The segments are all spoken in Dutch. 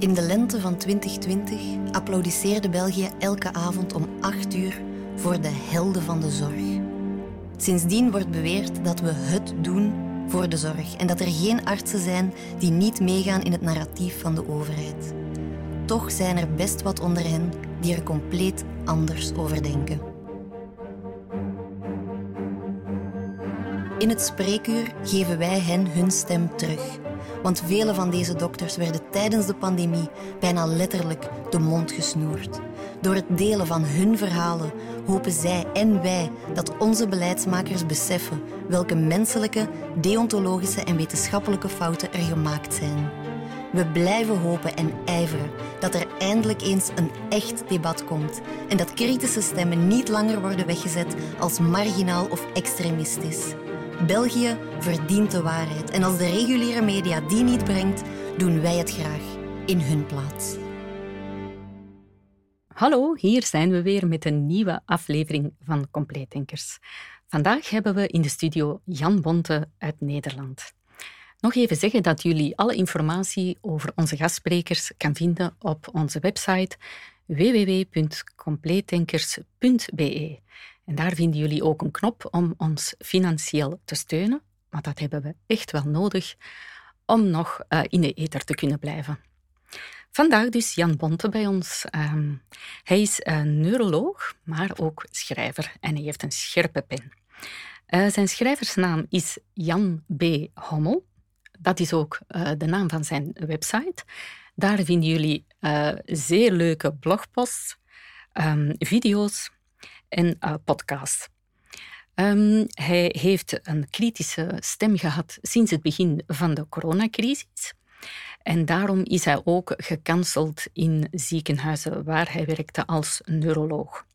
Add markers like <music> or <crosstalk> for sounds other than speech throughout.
In de lente van 2020 applaudisseerde België elke avond om 8 uur voor de helden van de zorg. Sindsdien wordt beweerd dat we het doen voor de zorg en dat er geen artsen zijn die niet meegaan in het narratief van de overheid. Toch zijn er best wat onder hen die er compleet anders over denken. In het spreekuur geven wij hen hun stem terug. Want vele van deze dokters werden tijdens de pandemie bijna letterlijk de mond gesnoerd. Door het delen van hun verhalen hopen zij en wij dat onze beleidsmakers beseffen welke menselijke, deontologische en wetenschappelijke fouten er gemaakt zijn. We blijven hopen en ijveren dat er eindelijk eens een echt debat komt en dat kritische stemmen niet langer worden weggezet als marginaal of extremistisch. België verdient de waarheid en als de reguliere media die niet brengt, doen wij het graag in hun plaats. Hallo, hier zijn we weer met een nieuwe aflevering van Compleetdenkers. Vandaag hebben we in de studio Jan Bonte uit Nederland. Nog even zeggen dat jullie alle informatie over onze gastsprekers kan vinden op onze website www.compleetdenkers.be. En daar vinden jullie ook een knop om ons financieel te steunen, want dat hebben we echt wel nodig om nog uh, in de ether te kunnen blijven. Vandaag dus Jan Bonte bij ons. Um, hij is een neuroloog, maar ook schrijver en hij heeft een scherpe pen. Uh, zijn schrijversnaam is Jan B. Hommel. Dat is ook de naam van zijn website. Daar vinden jullie zeer leuke blogposts, um, video's en uh, podcasts. Um, hij heeft een kritische stem gehad sinds het begin van de coronacrisis. En daarom is hij ook gecanceld in ziekenhuizen waar hij werkte als neuroloog.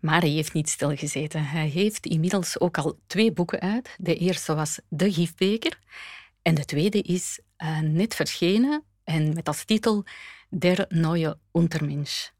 Maar hij heeft niet stilgezeten. Hij heeft inmiddels ook al twee boeken uit. De eerste was De Gifbeker. En de tweede is uh, net verschenen en met als titel Der neue Untermensch.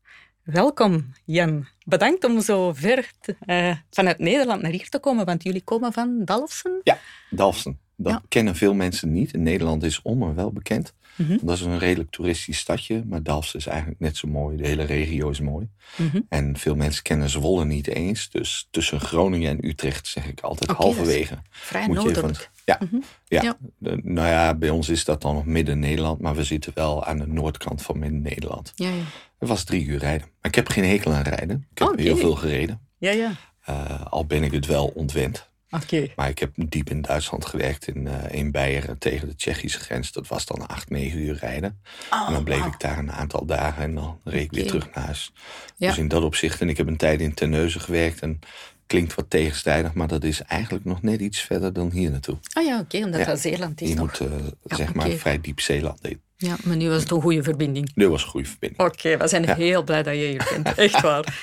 Welkom, Jan. Bedankt om zo ver uh, vanuit Nederland naar hier te komen, want jullie komen van Dalfsen? Ja, Dalfsen. Dat kennen veel mensen niet. In Nederland is Ommer wel bekend. Mhm. Dat is een redelijk toeristisch stadje, maar Dalfsen is eigenlijk net zo mooi. De hele regio is mooi. Mhm. En veel mensen kennen Zwolle niet eens. Dus tussen Groningen en Utrecht zeg ik altijd halverwege. Vrij moet noordelijk. Ja, mhm. ja. nou ja, bij ons is dat dan nog midden Nederland, maar we zitten wel aan de noordkant van midden Nederland. Ja, ja. Het was drie uur rijden. Maar ik heb geen hekel aan rijden. Ik heb heel veel gereden. Ja, ja. Uh, al ben ik het wel ontwend. Okay. Maar ik heb diep in Duitsland gewerkt, in, uh, in Beieren tegen de Tsjechische grens. Dat was dan acht, negen uur rijden. Oh, en dan bleef wow. ik daar een aantal dagen en dan reed ik Okay. weer terug naar huis. Ja. Dus in dat opzicht, en ik heb een tijd in Terneuzen gewerkt. En klinkt wat tegenstrijdig, maar dat is eigenlijk nog net iets verder dan hier naartoe. Ah ja, oké, omdat Ja. dat Zeeland is Je nog. moet uh, Ja, zeg maar vrij diep zeeland in. Ja, maar nu was het een goede verbinding. Dit was een goede verbinding. Oké, we zijn Ja. heel blij dat je hier bent. Echt waar. <laughs>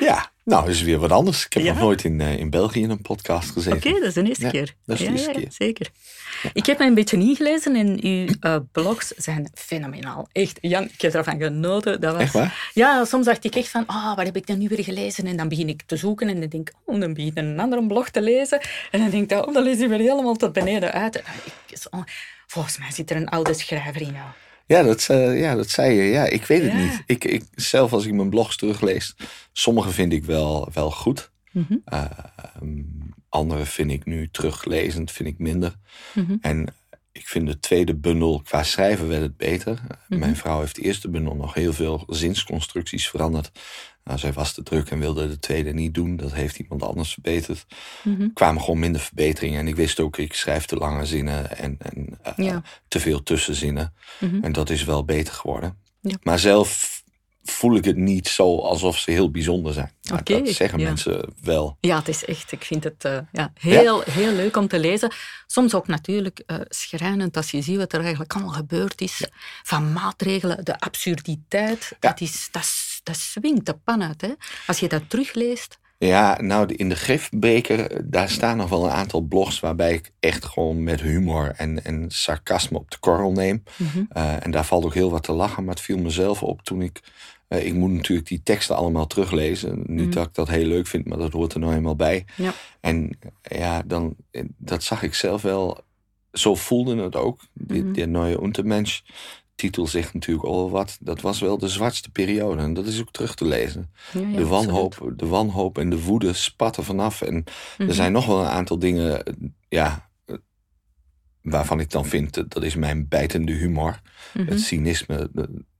Ja, nou, dat is weer wat anders. Ik heb Ja. nog nooit in, uh, in België in een podcast gezeten. Oké, dat is de eerste Ja, keer. dat is de ja, eerste ja, keer. Zeker. Ik heb mij een beetje ingelezen en uw uh, blogs zijn fenomenaal. Echt, Jan, ik heb ervan genoten. Dat was... Echt waar? Ja, soms dacht ik echt van, ah, wat heb ik dan nu weer gelezen? En dan begin ik te zoeken en dan denk ik, oh, dan begin ik een andere blog te lezen. En dan denk ik, oh, dan lees je weer helemaal tot beneden uit. Volgens mij zit er een oude schrijver in jou. Ja, dat, eh, ja, dat zei je. Ja, ik weet het Ja. niet. Ik, ik, zelf als ik mijn blogs teruglees, sommige vind ik wel, wel goed. Ehm, andere vind ik nu teruglezend, vind ik minder. Mhm. En ik vind de tweede bundel, qua schrijven werd het beter. Mhm. Mijn vrouw heeft de eerste bundel nog heel veel zinsconstructies veranderd. Nou, zij was te druk en wilde de tweede niet doen. Dat heeft iemand anders verbeterd. Er kwamen gewoon minder verbeteringen. En ik wist ook, ik schrijf te lange zinnen en, en eh, Ja. te veel tussenzinnen. Mhm. En dat is wel beter geworden. Ja. Maar zelf voel ik het niet zo alsof ze heel bijzonder zijn. Oké, dat zeggen ja. mensen wel. Ja, het is echt, ik vind het eh, ja, heel, heel leuk om te lezen. Soms ook natuurlijk eh, schrijnend als je ziet wat er eigenlijk allemaal gebeurd is. Van maatregelen, de absurditeit, dat, is, dat, is- dat swingt de pan uit. Hè? Als je dat terugleest. Ja, nou in de gifbeker, daar staan nog wel een aantal blogs waarbij ik echt gewoon met humor en, en sarcasme op de korrel neem. Mhm. Eh, en daar valt ook heel wat te lachen, maar het viel mezelf op toen ik. eh, ik moet natuurlijk die teksten allemaal teruglezen. Niet Mhm. dat ik dat heel leuk vind, maar dat hoort er nou eenmaal bij. Ja. En ja, dan, dat zag ik zelf wel. Zo voelde het ook, die, Mhm. die neue Untermensch. Titel zegt natuurlijk al wat. Dat was wel de zwartste periode. En dat is ook terug te lezen. de, wanhoop, de wanhoop en de woede spatten vanaf. En er mhm. zijn nog wel een aantal dingen. Ja, waarvan ik dan vind, dat is mijn bijtende humor. Het mhm. cynisme,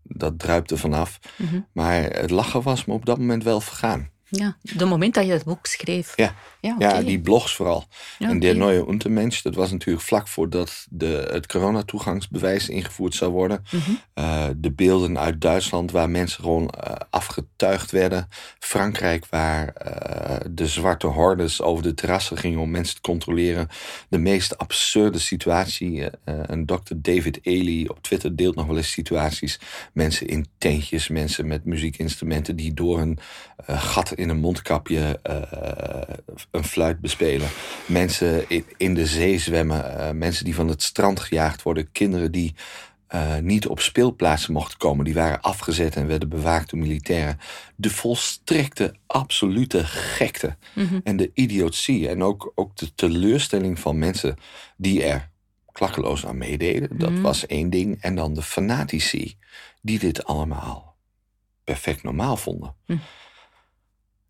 dat druipte vanaf. Mm Maar het lachen was me op dat moment wel vergaan. Ja, de moment dat je het boek schreef. Ja, ja, ja die blogs vooral. en Der Neue Untermensch, dat was natuurlijk vlak voordat de, het coronatoegangsbewijs ingevoerd zou worden. Mhm. Eh, de beelden uit Duitsland waar mensen gewoon uh, afgetuigd werden. Frankrijk waar uh, de zwarte hordes over de terrassen gingen om mensen te controleren. De meest absurde situatie. een dokter David Ely op Twitter deelt nog wel eens situaties. Mensen in tentjes, mensen met muziekinstrumenten die door een gat in een mondkapje uh, een fluit bespelen. Mensen in, in de zee zwemmen. Uh, mensen die van het strand gejaagd worden. Kinderen die uh, niet op speelplaatsen mochten komen. Die waren afgezet en werden bewaakt door militairen. De volstrekte, absolute gekte. Mm En de idiotie. En ook, ook de teleurstelling van mensen die er klakkeloos aan meededen. Dat mhm. was één ding. En dan de fanatici die dit allemaal perfect normaal vonden. Mm.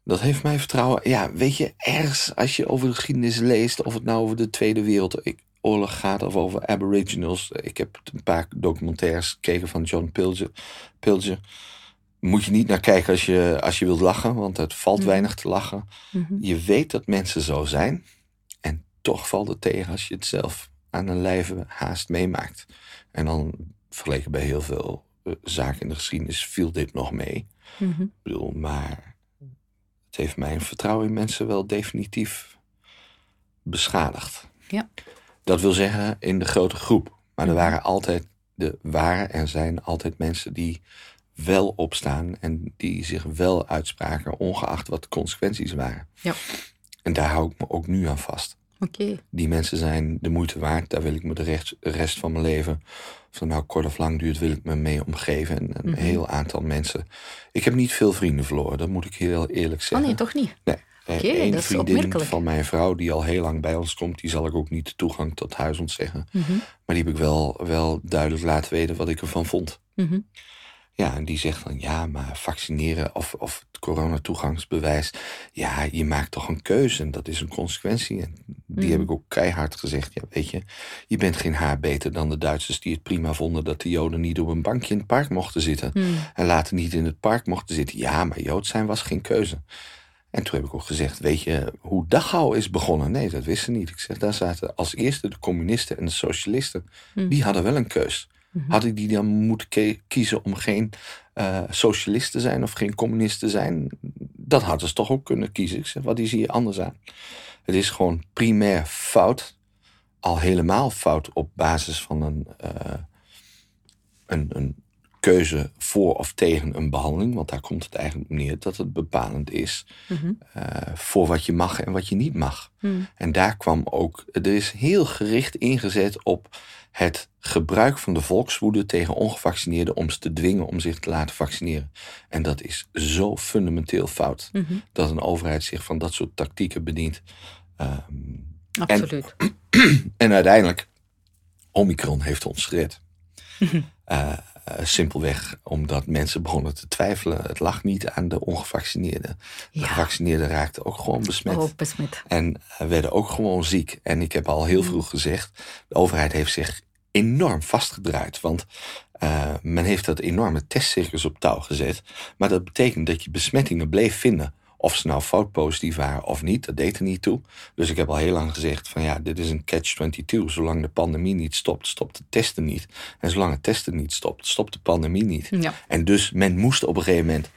Dat heeft mij vertrouwen. Ja, weet je, ergens als je over de geschiedenis leest, of het nou over de Tweede Wereldoorlog gaat of over Aboriginals. Ik heb een paar documentaires gekeken van John Pilger. Pilger. Moet je niet naar kijken als je, als je wilt lachen, want het valt mhm. weinig te lachen. Mhm. Je weet dat mensen zo zijn. En toch valt het tegen als je het zelf aan een lijve haast meemaakt. En dan vergeleken bij heel veel eh, zaken in de geschiedenis viel dit nog mee. Mhm. Ik bedoel, maar heeft mijn vertrouwen in mensen wel definitief beschadigd. Ja. Dat wil zeggen in de grote groep. Maar er waren altijd, de waren en zijn altijd mensen die wel opstaan en die zich wel uitspraken, ongeacht wat de consequenties waren. Ja. En daar hou ik me ook nu aan vast. Oké. Die mensen zijn de moeite waard. Daar wil ik me de rest, rest van mijn leven, of het nou kort of lang duurt, wil ik me mee omgeven. En een mhm. heel aantal mensen. Ik heb niet veel vrienden verloren, dat moet ik heel eerlijk zeggen. Oh nee, toch niet? Nee. Okay, Eén vriendin van mijn vrouw, die al heel lang bij ons komt, die zal ik ook niet de toegang tot huis ontzeggen. Mm Maar die heb ik wel, wel duidelijk laten weten wat ik ervan vond. Mm ja, en die zegt dan ja, maar vaccineren of, of het coronatoegangsbewijs, ja, je maakt toch een keuze en dat is een consequentie. En die heb mhm. ik ook keihard gezegd. Ja, weet je, je bent geen haar beter dan de Duitsers die het prima vonden dat de Joden niet op een bankje in het park mochten zitten. Mhm. En later niet in het park mochten zitten. Ja, maar Jood zijn was geen keuze. En toen heb ik ook gezegd, weet je hoe Dachau is begonnen? Nee, dat wisten ze niet. Ik zeg, daar zaten als eerste de communisten en de socialisten. Mhm. Die hadden wel een keus. Mhm. Had ik die dan moeten kiezen om geen uh, socialist te zijn of geen communist te zijn? Dat hadden ze toch ook kunnen kiezen. Ik zeg, wat is hier anders aan? Het is gewoon primair fout. Al helemaal fout op basis van een, uh, een, een keuze voor of tegen een behandeling. Want daar komt het eigenlijk neer dat het bepalend is mhm. eh, voor wat je mag en wat je niet mag. Mhm. En daar kwam ook, er is heel gericht ingezet op het gebruik van de volkswoede tegen ongevaccineerden om ze te dwingen om zich te laten vaccineren. En dat is zo fundamenteel fout mhm. dat een overheid zich van dat soort tactieken bedient. Um, Absoluut. En, <clears throat> en, uiteindelijk, Omicron heeft ons gered. uh, simpelweg omdat mensen begonnen te twijfelen. Het lag niet aan de ongevaccineerden. De gevaccineerden raakten ook gewoon besmet. Ook besmet. En werden ook gewoon ziek. En ik heb al heel vroeg gezegd, de overheid heeft zich enorm vastgedraaid. Want uh, men heeft dat enorme testcircus op touw gezet. Maar dat betekent dat je besmettingen bleef vinden. Of ze nou fout positief waren of niet, dat deed er niet toe. Dus ik heb al heel lang gezegd van ja, dit is een catch-22. Zolang de pandemie niet stopt, stopt de testen niet. En zolang het testen niet stopt, stopt de pandemie niet. Ja. En dus men moest op een gegeven moment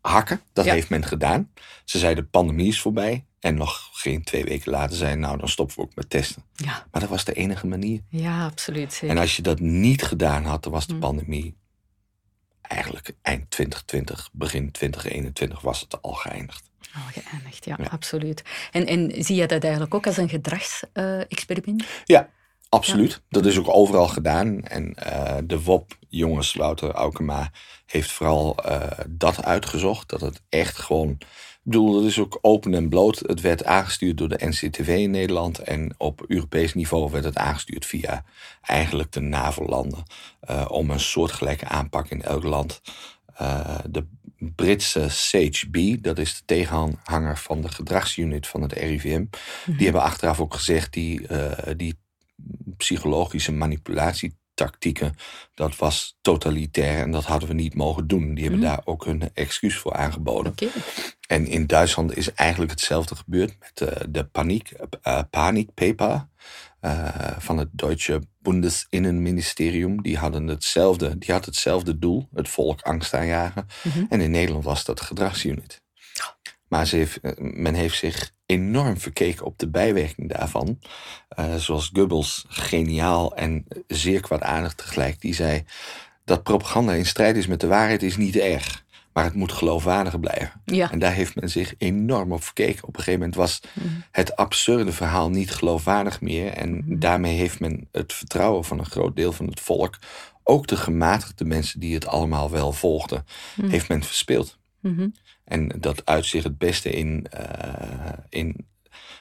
hakken. Dat heeft men gedaan. Ze zeiden de pandemie is voorbij. En nog geen twee weken later zei, nou dan stoppen we ook met testen. Ja. Maar dat was de enige manier. Ja, absoluut. Zeker. En als je dat niet gedaan had, dan was de mm. pandemie eigenlijk eind 2020, begin 2021 was het al geëindigd. Al geëindigd, ja, absoluut. En, en zie je dat eigenlijk ook als een gedragsexperiment? ja, absoluut. Dat is ook overal gedaan. En uh, de WOP, jongens, Wouter Aukema, heeft vooral uh, dat uitgezocht. Dat het echt gewoon. Ik bedoel, dat is ook open en bloot. Het werd aangestuurd door de NCTV in Nederland. En op Europees niveau werd het aangestuurd via eigenlijk de NAVO-landen. Uh, om een soortgelijke aanpak in elk land. de Britse Sage B, dat is de tegenhanger van de gedragsunit van het RIVM. Die mhm. hebben achteraf ook gezegd, die, die psychologische manipulatietactieken, dat was totalitair en dat hadden we niet mogen doen. Die hebben mhm. daar ook hun excuus voor aangeboden. En in Duitsland is eigenlijk hetzelfde gebeurd met uh, de paniek, uh, paniekpaper uh, van het Duitse Bundesinnenministerium. Die hadden hetzelfde, die had hetzelfde doel, het volk angst aanjagen. Mhm. En in Nederland was dat gedragsunit. Maar ze heeft, eh, men heeft zich enorm verkeken op de bijwerking daarvan. Uh, zoals Goebbels, geniaal en zeer kwaadaardig tegelijk, die zei dat propaganda in strijd is met de waarheid is niet erg. Maar het moet geloofwaardig blijven. Ja. En daar heeft men zich enorm op verkeken. Op een gegeven moment was mhm. het absurde verhaal niet geloofwaardig meer. En mhm. daarmee heeft men het vertrouwen van een groot deel van het volk, ook de gematigde mensen die het allemaal wel volgden, mhm. heeft men verspeeld. En dat uitzicht het beste in, uh, in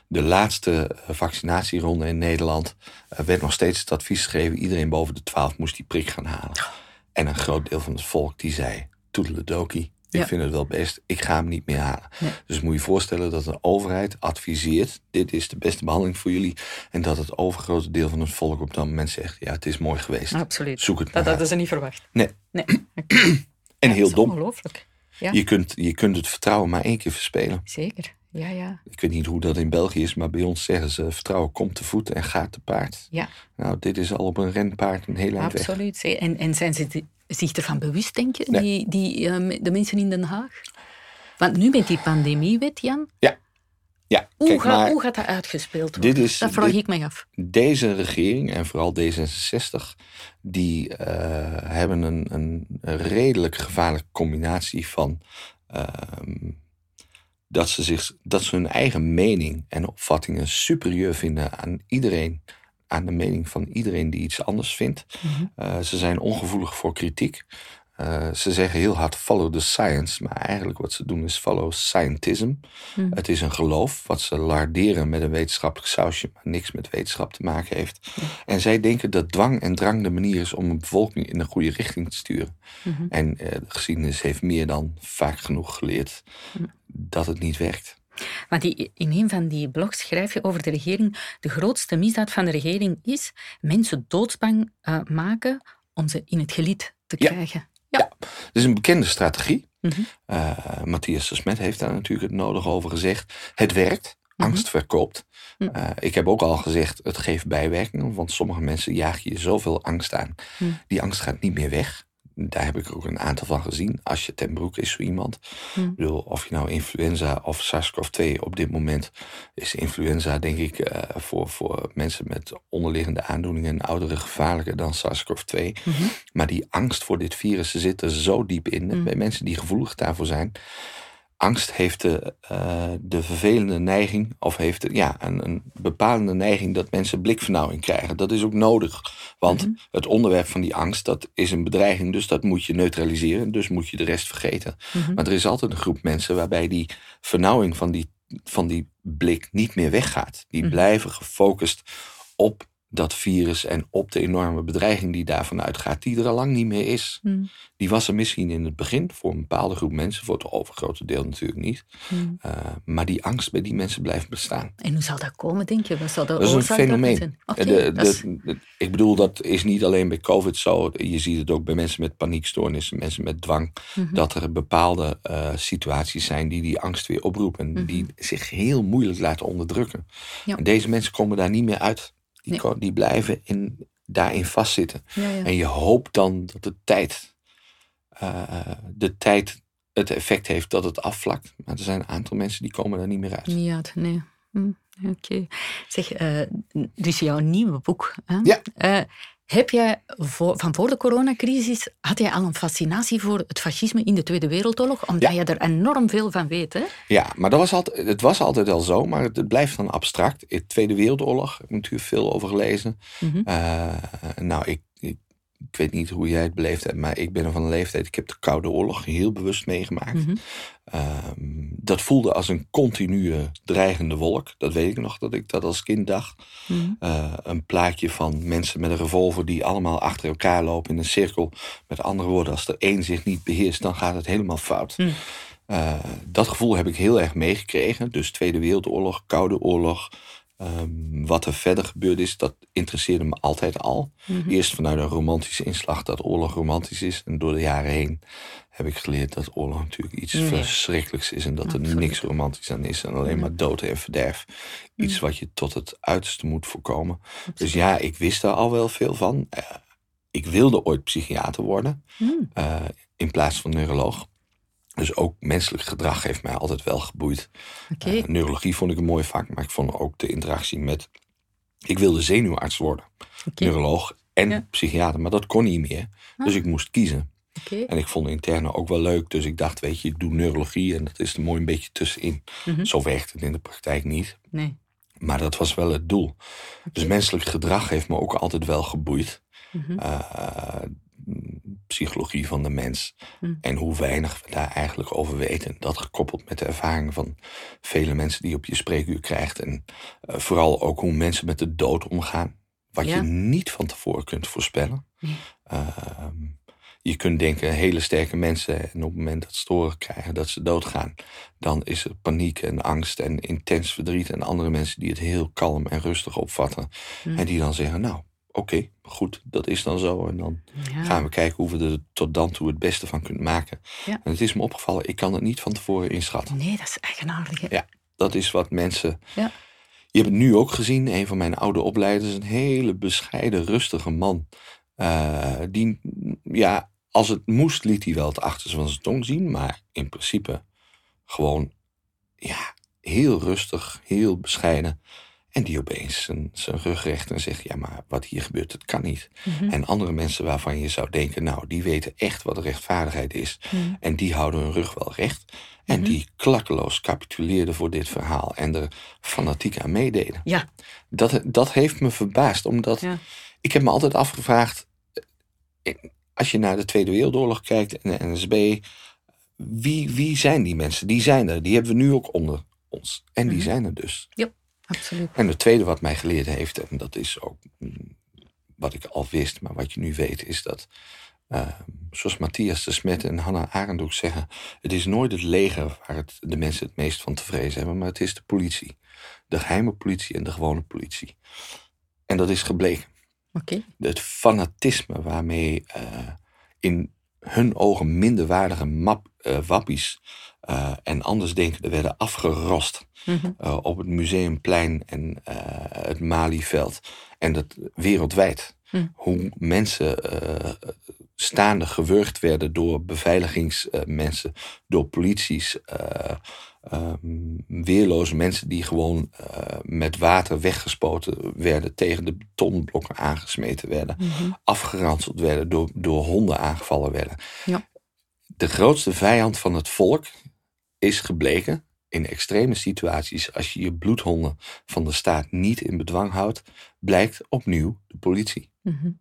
de laatste vaccinatieronde in Nederland. Uh, werd nog steeds het advies gegeven: iedereen boven de 12 moest die prik gaan halen. En een groot deel van het volk die zei: toedeledokie. Ik vind het wel best, ik ga hem niet meer halen. Dus moet je je voorstellen dat de overheid adviseert: dit is de beste behandeling voor jullie. En dat het overgrote deel van het volk op dat moment zegt: ja, het is mooi geweest. Absoluut. Zoek het dat hadden ze niet verwacht. Nee. nee. <clears throat> en heel dom. Ongelooflijk. Ja. Je, kunt, je kunt het vertrouwen maar één keer verspelen. Zeker, ja, ja. Ik weet niet hoe dat in België is, maar bij ons zeggen ze: vertrouwen komt te voet en gaat te paard. Ja. Nou, dit is al op een renpaard een heel eind Absoluut. En, en zijn ze zich ervan bewust, denk je, die, die, uh, de mensen in Den Haag? Want nu met die pandemiewet, Jan. Ja. Ja, hoe, kijk, gaat, hoe gaat dat uitgespeeld worden? Dit is, dat vraag ik mij af. Deze regering en vooral D66, die uh, hebben een, een, redelijk gevaarlijke combinatie van uh, dat, ze zich, dat ze hun eigen mening en opvattingen superieur vinden aan iedereen, aan de mening van iedereen die iets anders vindt. Mm -hmm. uh, ze zijn ongevoelig voor kritiek. Uh, ze zeggen heel hard follow the science, maar eigenlijk wat ze doen is follow scientism. Hmm. Het is een geloof wat ze larderen met een wetenschappelijk sausje, maar niks met wetenschap te maken heeft. En zij denken dat dwang en drang de manier is om een bevolking in de goede richting te sturen. Hmm. En uh, de geschiedenis heeft meer dan vaak genoeg geleerd dat het niet werkt. Want die, in een van die blogs schrijf je over de regering: de grootste misdaad van de regering is mensen doodsbang uh, maken om ze in het gelid te krijgen. Ja, dat is een bekende strategie. Mm Matthias de Smet heeft daar natuurlijk het nodig over gezegd. Het werkt. Mhm. Angst verkoopt. Mm ik heb ook al gezegd, het geeft bijwerkingen. Want sommige mensen jagen je zoveel angst aan. Mhm. Die angst gaat niet meer weg daar heb ik ook een aantal van gezien. Als je ten broek is zo iemand. Hm. Ik bedoel, of je nou influenza of SARS-CoV-2 op dit moment is influenza, denk ik, uh, voor, voor mensen met onderliggende aandoeningen en ouderen gevaarlijker dan SARS-CoV-2. Mhm. Maar die angst voor dit virus zit er zo diep in. Hm. Bij mensen die gevoelig daarvoor zijn angst heeft de, uh, de vervelende neiging, of heeft ja, een, een, bepalende neiging dat mensen blikvernauwing krijgen. Dat is ook nodig, want mhm. het onderwerp van die angst, dat is een bedreiging, dus dat moet je neutraliseren, dus moet je de rest vergeten. Mhm. Maar er is altijd een groep mensen waarbij die vernauwing van die, van die blik niet meer weggaat. Die mhm. blijven gefocust op dat virus en op de enorme bedreiging die daarvan uitgaat, die er al lang niet meer is. Hmm. Die was er misschien in het begin voor een bepaalde groep mensen, voor het overgrote deel natuurlijk niet. Hmm. Uh, maar die angst bij die mensen blijft bestaan. En hoe zal dat komen, denk je? Wat zal dat, dat is een fenomeen. Okay, de, de, ik bedoel, dat is niet alleen bij COVID zo. Je ziet het ook bij mensen met paniekstoornissen, mensen met dwang. Mhm. Dat er bepaalde uh, situaties zijn die die angst weer oproepen. Die zich heel moeilijk laten onderdrukken. Ja. En deze mensen komen daar niet meer uit. Die, die blijven in, daarin vastzitten. Ja, ja. En je hoopt dan dat de tijd, uh, de tijd het effect heeft dat het afvlakt. Maar er zijn een aantal mensen die komen daar niet meer uit. Niet uit, nee. Hm, Oké. Okay. Zeg, uh, dus jouw nieuwe boek. Hè? Ja. Uh, Heb jij van voor de coronacrisis, had jij al een fascinatie voor het fascisme in de Tweede Wereldoorlog? Omdat je er enorm veel van weet, hè? Ja, maar dat was altijd, het was altijd al zo, maar het, blijft dan abstract. In de Tweede Wereldoorlog, ik heb natuurlijk veel over gelezen. Mhm. Eh, nou, ik ik weet niet hoe jij het beleefd hebt, maar ik ben er van een leeftijd. Ik heb de Koude Oorlog heel bewust meegemaakt. Mhm. Ehm, dat voelde als een continue dreigende wolk. Dat weet ik nog dat ik dat als kind dacht. Mhm. Eh, een plaatje van mensen met een revolver die allemaal achter elkaar lopen in een cirkel. Met andere woorden, als er één zich niet beheerst, dan gaat het helemaal fout. Mhm. Eh, dat gevoel heb ik heel erg meegekregen. Dus Tweede Wereldoorlog, Koude Oorlog, Ehm, wat er verder gebeurd is, dat interesseerde me altijd al. Mhm. Eerst vanuit een romantische inslag dat oorlog romantisch is. En door de jaren heen heb ik geleerd dat oorlog natuurlijk iets verschrikkelijks is. En dat er niks romantisch aan is. En alleen maar dood en verderf. Iets wat je tot het uiterste moet voorkomen. Dus ja, ik wist daar al wel veel van. Uh, ik wilde ooit psychiater worden. Uh, in plaats van neuroloog. Dus ook menselijk gedrag heeft mij altijd wel geboeid. Okay. Eh, neurologie vond ik een mooi vak, maar ik vond ook de interactie met. Ik wilde zenuwarts worden, neuroloog en psychiater, maar dat kon niet meer. Ah. Dus ik moest kiezen. En ik vond interne ook wel leuk, dus ik dacht, weet je, ik doe neurologie en dat is er mooi een beetje tussenin. Mhm. Zo werkt het in de praktijk niet. Nee. Maar dat was wel het doel. Dus menselijk gedrag heeft me ook altijd wel geboeid. Mm psychologie van de mens. Hm. En hoe weinig we daar eigenlijk over weten. Dat gekoppeld met de ervaringen van vele mensen die je op je spreekuur krijgt. En uh, vooral ook hoe mensen met de dood omgaan. Wat je niet van tevoren kunt voorspellen. Uh, je kunt denken, hele sterke mensen, en op het moment dat ze horen krijgen dat ze doodgaan, dan is er paniek en angst en intens verdriet. En andere mensen die het heel kalm en rustig opvatten. Hm. En die dan zeggen, nou, oké, goed, dat is dan zo. En dan gaan we kijken hoe we er tot dan toe het beste van kunnen maken. Ja. En het is me opgevallen, ik kan het niet van tevoren inschatten. Nee, dat is eigenaardig. Ja, dat is wat mensen... Ja. Je hebt het nu ook gezien, een van mijn oude opleiders, een hele bescheiden, rustige man. Uh, die, ja, als het moest, liet hij wel het achterste van zijn tong zien. Maar in principe gewoon, ja, heel rustig, heel bescheiden. En die opeens zijn, zijn rug recht en zegt: Ja, maar wat hier gebeurt, dat kan niet. Mhm. En andere mensen waarvan je zou denken: Nou, die weten echt wat rechtvaardigheid is. Mhm. En die houden hun rug wel recht. En mhm. die klakkeloos capituleerden voor dit verhaal en er fanatiek aan meededen. Ja. Dat, dat heeft me verbaasd, omdat ik heb me altijd afgevraagd: eh, als je naar de Tweede Wereldoorlog kijkt en de NSB, wie, wie zijn die mensen? Die zijn er, die hebben we nu ook onder ons. En die zijn er dus. Yep. Absoluut. En het tweede wat mij geleerd heeft, en dat is ook mm, wat ik al wist, maar wat je nu weet, is dat, uh, zoals Matthias de Smet en Hannah Arendt zeggen, het is nooit het leger waar het, de mensen het meest van te vrezen hebben, maar het is de politie. De geheime politie en de gewone politie. En dat is gebleken. Okay. Het fanatisme waarmee uh, in hun ogen minderwaardige map, uh, wappies uh, en andersdenkenden werden afgerost mm op het Museumplein en uh, het Malieveld. En dat wereldwijd. Mm. Hoe mensen staande gewurgd werden door beveiligingsmensen, door polities, um, weerloze mensen die gewoon met water weggespoten werden, tegen de betonblokken aangesmeten werden, mm afgeranseld werden, door, door honden aangevallen werden. Ja. De grootste vijand van het volk is gebleken in extreme situaties, als je je bloedhonden van de staat niet in bedwang houdt, blijkt opnieuw de politie. Mhm.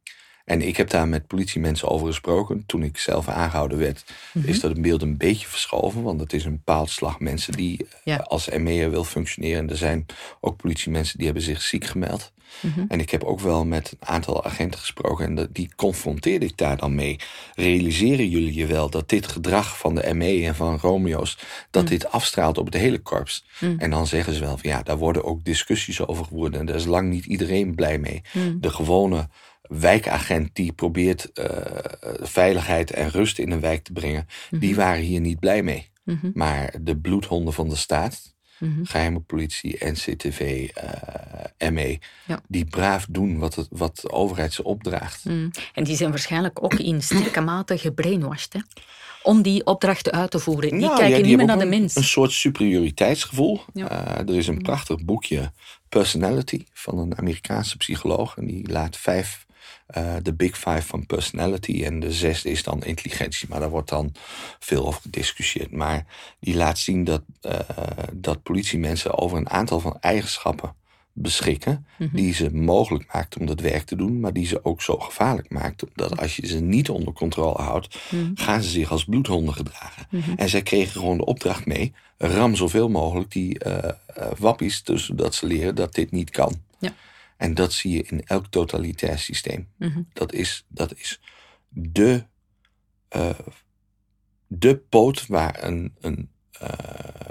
En ik heb daar met politiemensen over gesproken. Toen ik zelf aangehouden werd, mhm. is dat beeld een beetje verschoven. Want het is een bepaald slag mensen die ja. als ME'er wil functioneren. En er zijn ook politiemensen die hebben zich ziek gemeld. Mhm. En ik heb ook wel met een aantal agenten gesproken en die confronteerde ik daar dan mee. Realiseren jullie je wel dat dit gedrag van de ME en van Romeo's, dat mhm. dit afstraalt op het hele korps? En dan zeggen ze wel van ja, daar worden ook discussies over geworden en daar is lang niet iedereen blij mee. De gewone wijkagent die probeert uh, veiligheid en rust in een wijk te brengen, die waren hier niet blij mee. Maar de bloedhonden van de staat, Mhm. geheime politie, NCTV, uh, ME, die braaf doen wat, het, wat de overheid ze opdraagt. Mhm. En die zijn waarschijnlijk ook in sterke mate gebrainwashed, hè? om die opdrachten uit te voeren. Die nou, kijken niet meer naar de mens. Een soort superioriteitsgevoel. Uh, er is een mhm. prachtig boekje, Personality, van een Amerikaanse psycholoog. En die laat vijf de Big Five van personality. En de zesde is dan intelligentie. Maar daar wordt dan veel over gediscussieerd. Maar die laat zien dat, uh, dat politiemensen over een aantal van eigenschappen beschikken. Mhm. Die ze mogelijk maakt om dat werk te doen. Maar die ze ook zo gevaarlijk maakt. Omdat als je ze niet onder controle houdt. Mhm. gaan ze zich als bloedhonden gedragen. Mhm. En zij kregen gewoon de opdracht mee. Ram zoveel mogelijk die uh, wappies. Dus zodat ze leren dat dit niet kan. Ja. En dat zie je in elk totalitair systeem. Mhm. dat, is, dat is de, uh, de poot waar een, een, uh,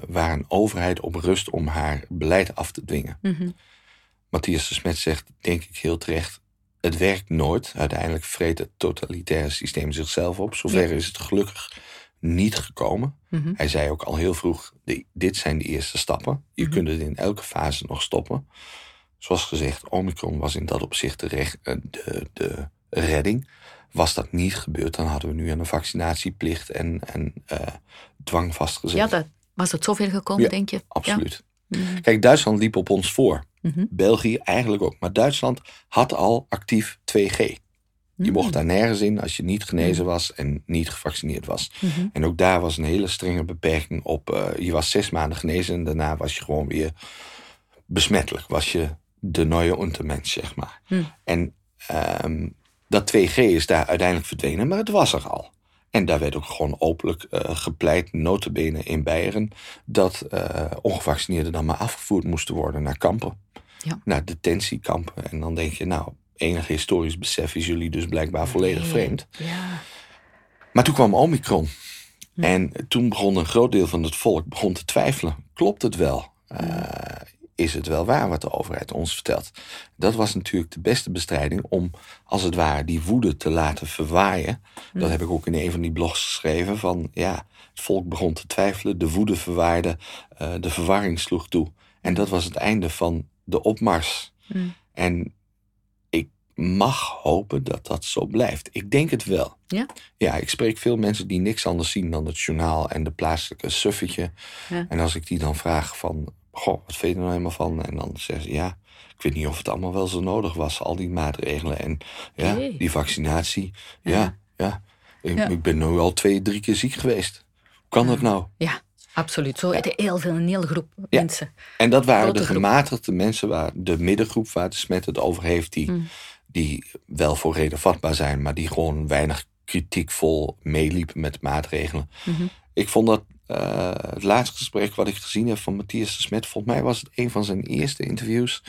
waar een overheid op rust om haar beleid af te dwingen. Mm Matthias de Smet zegt, denk ik heel terecht, het werkt nooit. Uiteindelijk vreet het totalitaire systeem zichzelf op. Zover is het gelukkig niet gekomen. Mhm. Hij zei ook al heel vroeg, dit zijn de eerste stappen. Je mhm. kunt het in elke fase nog stoppen. Zoals gezegd, Omicron was in dat opzicht de, recht, eh, de, de redding. Was dat niet gebeurd, dan hadden we nu een vaccinatieplicht en, en uh, dwang vastgezet. Ja, dat, was het zover gekomen, denk je? Absoluut. Ja. Mhm. Kijk, Duitsland liep op ons voor. Mhm. België eigenlijk ook. Maar Duitsland had al actief 2G. Je mhm. mocht daar nergens in als je niet genezen was en niet gevaccineerd was. En ook daar was een hele strenge beperking op. Uh, je was zes maanden genezen en daarna was je gewoon weer besmettelijk. Was je de neue Untermensch, zeg maar. Hm. En um, dat 2G is daar uiteindelijk verdwenen, maar het was er al. En daar werd ook gewoon openlijk uh, gepleit, notabene in Beieren, dat uh, ongevaccineerden dan maar afgevoerd moesten worden naar kampen. Ja. Naar detentiekampen. En dan denk je, nou, enig historisch besef is jullie dus blijkbaar volledig vreemd. Ja. Maar toen kwam Omicron. Hm. En toen begon een groot deel van het volk begon te twijfelen. Klopt het wel? Uh, is het wel waar wat de overheid ons vertelt? Dat was natuurlijk de beste bestrijding om, als het ware, die woede te laten verwaaien. Dat hmm. heb ik ook in een van die blogs geschreven. Van ja, het volk begon te twijfelen, de woede verwaaide, uh, de verwarring sloeg toe. En dat was het einde van de opmars. Hmm. En ik mag hopen dat dat zo blijft. Ik denk het wel. Ja? Ja, ik spreek veel mensen die niks anders zien dan het journaal en de plaatselijke suffetje. Ja. En als ik die dan vraag van goh, wat vind je er nou helemaal van? En dan zeggen ze, ja, ik weet niet of het allemaal wel zo nodig was, al die maatregelen. En ja, die vaccinatie. Ja, ja. Ik, ik, ben nu al twee, drie keer ziek geweest. Hoe kan dat nou? Ja, absoluut. Zo ja. heel veel, een hele groep mensen. En dat waren de gematigde mensen, waar de middengroep waar de smet het over heeft, die, mm. die wel voor reden vatbaar zijn, maar die gewoon weinig kritiekvol meeliepen met maatregelen. Mhm. Ik vond dat uh, het laatste gesprek wat ik gezien heb van Matthias de Smet, volgens mij was het een van zijn eerste interviews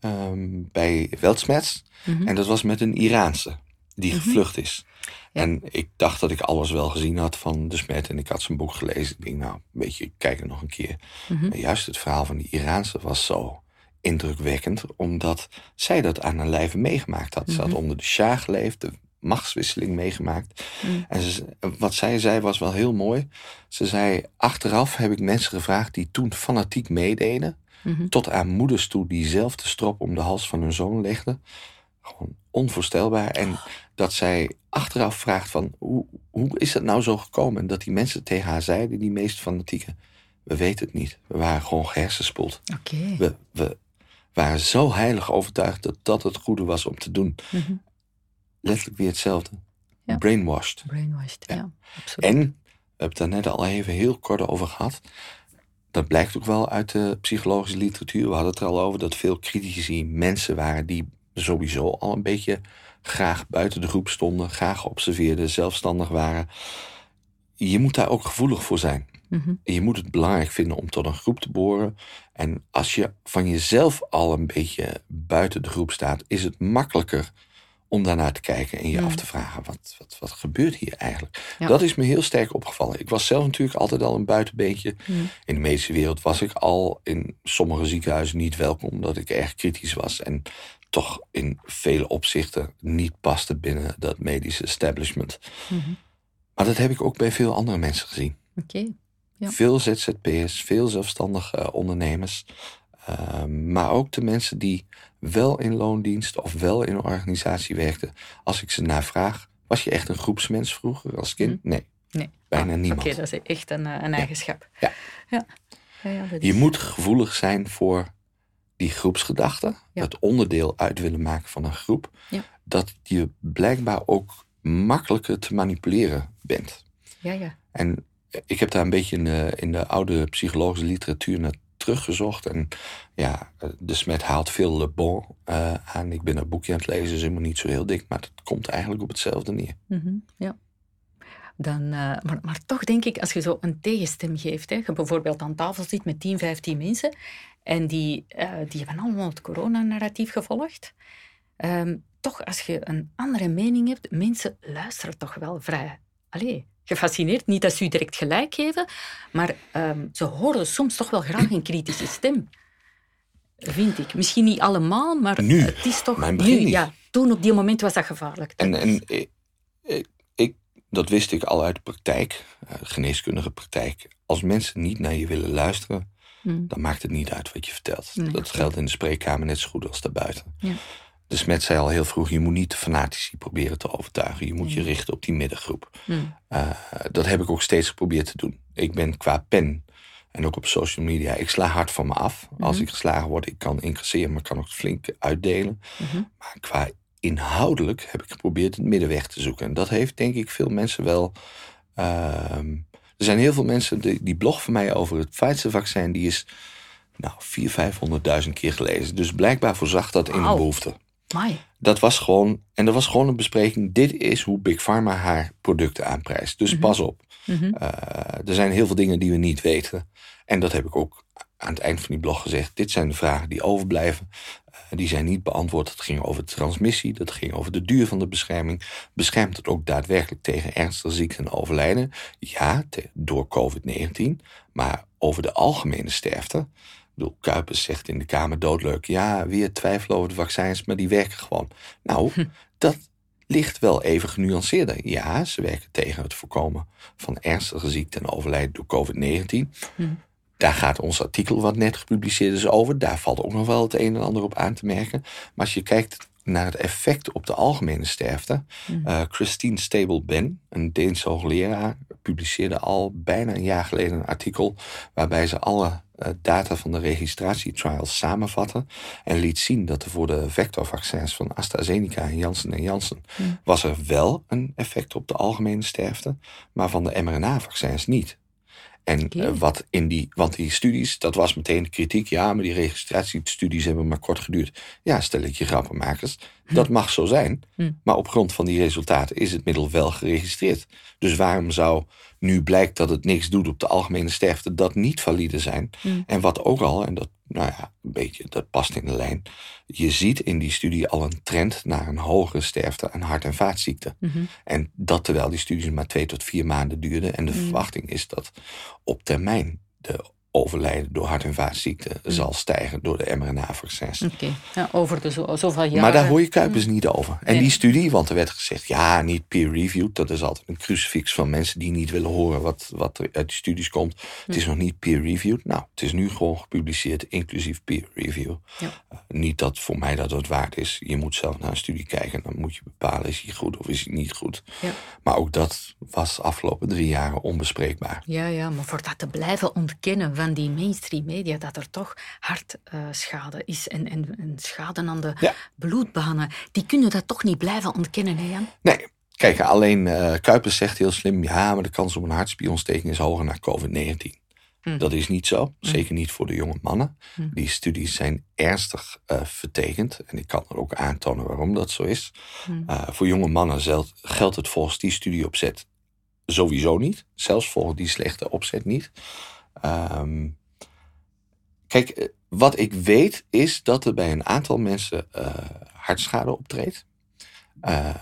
um, bij Weltsmets. Mm En dat was met een Iraanse die mhm. gevlucht is. En ik dacht dat ik alles wel gezien had van de Smet en ik had zijn boek gelezen. Ik denk, nou, een beetje kijken nog een keer. Mm juist het verhaal van die Iraanse was zo indrukwekkend, omdat zij dat aan een lijve meegemaakt had. Ze had mhm. onder de Shah geleefd, de machtswisseling meegemaakt. Mm. En ze, wat zij zei was wel heel mooi. Ze zei: Achteraf heb ik mensen gevraagd die toen fanatiek meededen. Mhm. Tot aan moeders toe die zelf de strop om de hals van hun zoon legden. Gewoon onvoorstelbaar. En dat zij achteraf vraagt: van, hoe, hoe is het nou zo gekomen? En dat die mensen tegen haar zeiden, die meest fanatieke. We weten het niet. We waren gewoon gehersenspoeld. Okay. We, we waren zo heilig overtuigd dat dat het goede was om te doen. Mhm letterlijk weer hetzelfde. Brainwashed. Brainwashed, ja. absoluut. En, we hebben het daar net al even heel kort over gehad. Dat blijkt ook wel uit de psychologische literatuur. We hadden het er al over dat veel critici mensen waren die sowieso al een beetje graag buiten de groep stonden, graag observeerden, zelfstandig waren. Je moet daar ook gevoelig voor zijn. Mhm. Je moet het belangrijk vinden om tot een groep te behoren. En als je van jezelf al een beetje buiten de groep staat, is het makkelijker om daarnaar te kijken en je af te vragen: wat, wat, wat gebeurt hier eigenlijk? Dat is me heel sterk opgevallen. Ik was zelf natuurlijk altijd al een buitenbeentje. In de medische wereld was ik al in sommige ziekenhuizen niet welkom, omdat ik erg kritisch was en toch in vele opzichten niet paste binnen dat medische establishment. Mhm. Maar dat heb ik ook bij veel andere mensen gezien. Ja. Veel ZZP'ers, veel zelfstandige ondernemers. Ehm, maar ook de mensen die wel in loondienst of wel in een organisatie werkten. Als ik ze naar vraag, was je echt een groepsmens vroeger als kind? Hm. Nee. nee. Bijna ah, niemand. Oké, dat is echt een, eh, een eigenschap. Ja. ja. ja. je moet gevoelig zijn voor die groepsgedachte, het onderdeel uit willen maken van een groep, dat je blijkbaar ook makkelijker te manipuleren bent. Ja, ja. En ik heb daar een beetje in de, in de oude psychologische literatuur naar teruggezocht. En ja, de Smet haalt veel Le Bon uh, aan. Ik ben een boekje aan het lezen, is helemaal niet zo heel dik, maar het komt eigenlijk op hetzelfde neer. Mm ja. Dan, uh, maar, maar, toch denk ik, als je zo een tegenstem geeft, hè, je bijvoorbeeld aan tafel zit met 10, 15 mensen en die, die hebben allemaal het coronanarratief gevolgd. Um, toch, als je een andere mening hebt, mensen luisteren toch wel vrij. Allee, gefascineerd. Niet dat ze u direct gelijk geven, maar um, ze horen soms toch wel graag een kritische stem. Vind ik. Misschien niet allemaal, maar nu, het is toch... Mijn nu, ja. Toen op die moment was dat gevaarlijk. En, en ik, ik, dat wist ik al uit de praktijk, eh, geneeskundige praktijk. Als mensen niet naar je willen luisteren, hmm. dan maakt het niet uit wat je vertelt. dat geldt in de spreekkamer net zo goed als daarbuiten. Ja. De Smet zei al heel vroeg, je moet niet de fanatici proberen te overtuigen. Je moet je richten op die middengroep. Hmm. Uh, dat heb ik ook steeds geprobeerd te doen. Ik ben qua pen en ook op social media, ik sla hard van me af. Als mhm. ik geslagen word, ik kan incasseren, maar kan ook flink uitdelen. Mhm. Maar qua inhoudelijk heb ik geprobeerd het middenweg te zoeken. En dat heeft denk ik veel mensen wel... Uh, er zijn heel veel mensen, die, die blog van mij over het Pfizer-vaccin, die is nou, 400.000, 500.000 keer gelezen. Dus blijkbaar voorzag dat in een behoefte. Dat was gewoon, en dat was gewoon een bespreking. Dit is hoe Big Pharma haar producten aanprijst. Dus mhm. pas op. Mhm. Eh, er zijn heel veel dingen die we niet weten. En dat heb ik ook aan het eind van die blog gezegd. Dit zijn de vragen die overblijven. Uh, die zijn niet beantwoord. Het ging over de transmissie. Dat ging over de duur van de bescherming. Beschermt het ook daadwerkelijk tegen ernstige ziekten en overlijden? Ja, door COVID-19. Maar over de algemene sterfte bedoel, Kuipers zegt in de Kamer doodleuk... ja, weer twijfelen over de vaccins, maar die werken gewoon. Nou, hm. dat ligt wel even genuanceerder. Ja, ze werken tegen het voorkomen van ernstige ziekten en overlijden door COVID-19. Hm. Daar gaat ons artikel wat net gepubliceerd is over. Daar valt ook nog wel het een en ander op aan te merken. Maar als je kijkt naar het effect op de algemene sterfte. Mm. Uh, Christine Stable-Ben, een Deense hoogleraar, publiceerde al bijna een jaar geleden een artikel waarbij ze alle uh, data van de registratietrials samenvatten en liet zien dat er voor de vectorvaccins van AstraZeneca en Janssen en Janssen mm. was er wel een effect op de algemene sterfte, maar van de mRNA-vaccins niet. En uh, wat in die, want die studies, dat was meteen de kritiek. Ja, maar die registratiestudies hebben maar kort geduurd. Ja, stel ik je grappenmakers. Hm. Dat mag zo zijn. Hm. Maar op grond van die resultaten is het middel wel geregistreerd. Dus waarom zou nu blijkt dat het niks doet op de algemene sterfte, dat niet valide zijn? Hm. En wat ook al, en dat nou ja, een beetje, dat past in de lijn. Je ziet in die studie al een trend naar een hogere sterfte aan hart- en vaatziekten. Mhm. En dat terwijl die studies maar twee tot vier maanden duurden. En de mhm. verwachting is dat op termijn de overlijden door hart- en vaatziekten mm. zal stijgen door de mRNA-vaccins. Oké, ja, over de zo, zoveel jaren. Maar daar hoor je Kuipers mm. niet over. En die studie, want er werd gezegd, ja, niet peer-reviewed. Dat is altijd een crucifix van mensen die niet willen horen wat, wat er uit die studies komt. Het is mm. nog niet peer-reviewed. Nou, het is nu gewoon gepubliceerd, inclusief peer-review. Ja. Uh, niet dat voor mij dat het waard is. Je moet zelf naar een studie kijken. Dan moet je bepalen, is hij goed of is hij niet goed. Ja. Maar ook dat was afgelopen drie jaren onbespreekbaar. Ja, ja, maar voor dat te blijven ontkennen die mainstream media dat er toch hartschade uh, is en, en, en, schade aan de bloedbanen. Die kunnen dat toch niet blijven ontkennen, hè Jan? Nee. Kijk, alleen uh, Kuipers zegt heel slim... ja, maar de kans op een hartspierontsteking is hoger na COVID-19. Hm. Dat is niet zo, hm. zeker niet voor de jonge mannen. Hm. Die studies zijn ernstig uh, vertekend. En ik kan er ook aantonen waarom dat zo is. Uh, voor jonge mannen geldt het volgens die studieopzet sowieso niet. Zelfs volgens die slechte opzet niet. Um, kijk, eh, wat ik weet is dat er bij een aantal mensen uh, hartschade optreedt. Uh,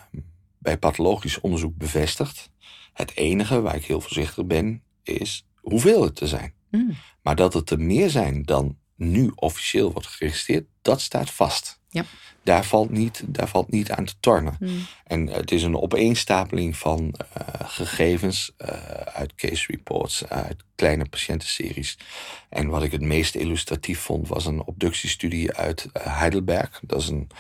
bij pathologisch onderzoek bevestigd. Het enige waar ik heel voorzichtig ben, is hoeveel het er zijn. Mm. Maar dat het er meer zijn dan nu officieel wordt geregistreerd, dat staat vast. Ja. Daar valt niet, daar valt niet aan te tornen. Hmm. En het is een opeenstapeling van uh, gegevens uh, uit case reports, uit kleine patiëntenseries. En wat ik het meest illustratief vond, was een obductiestudie uit uh, Heidelberg. Dat is een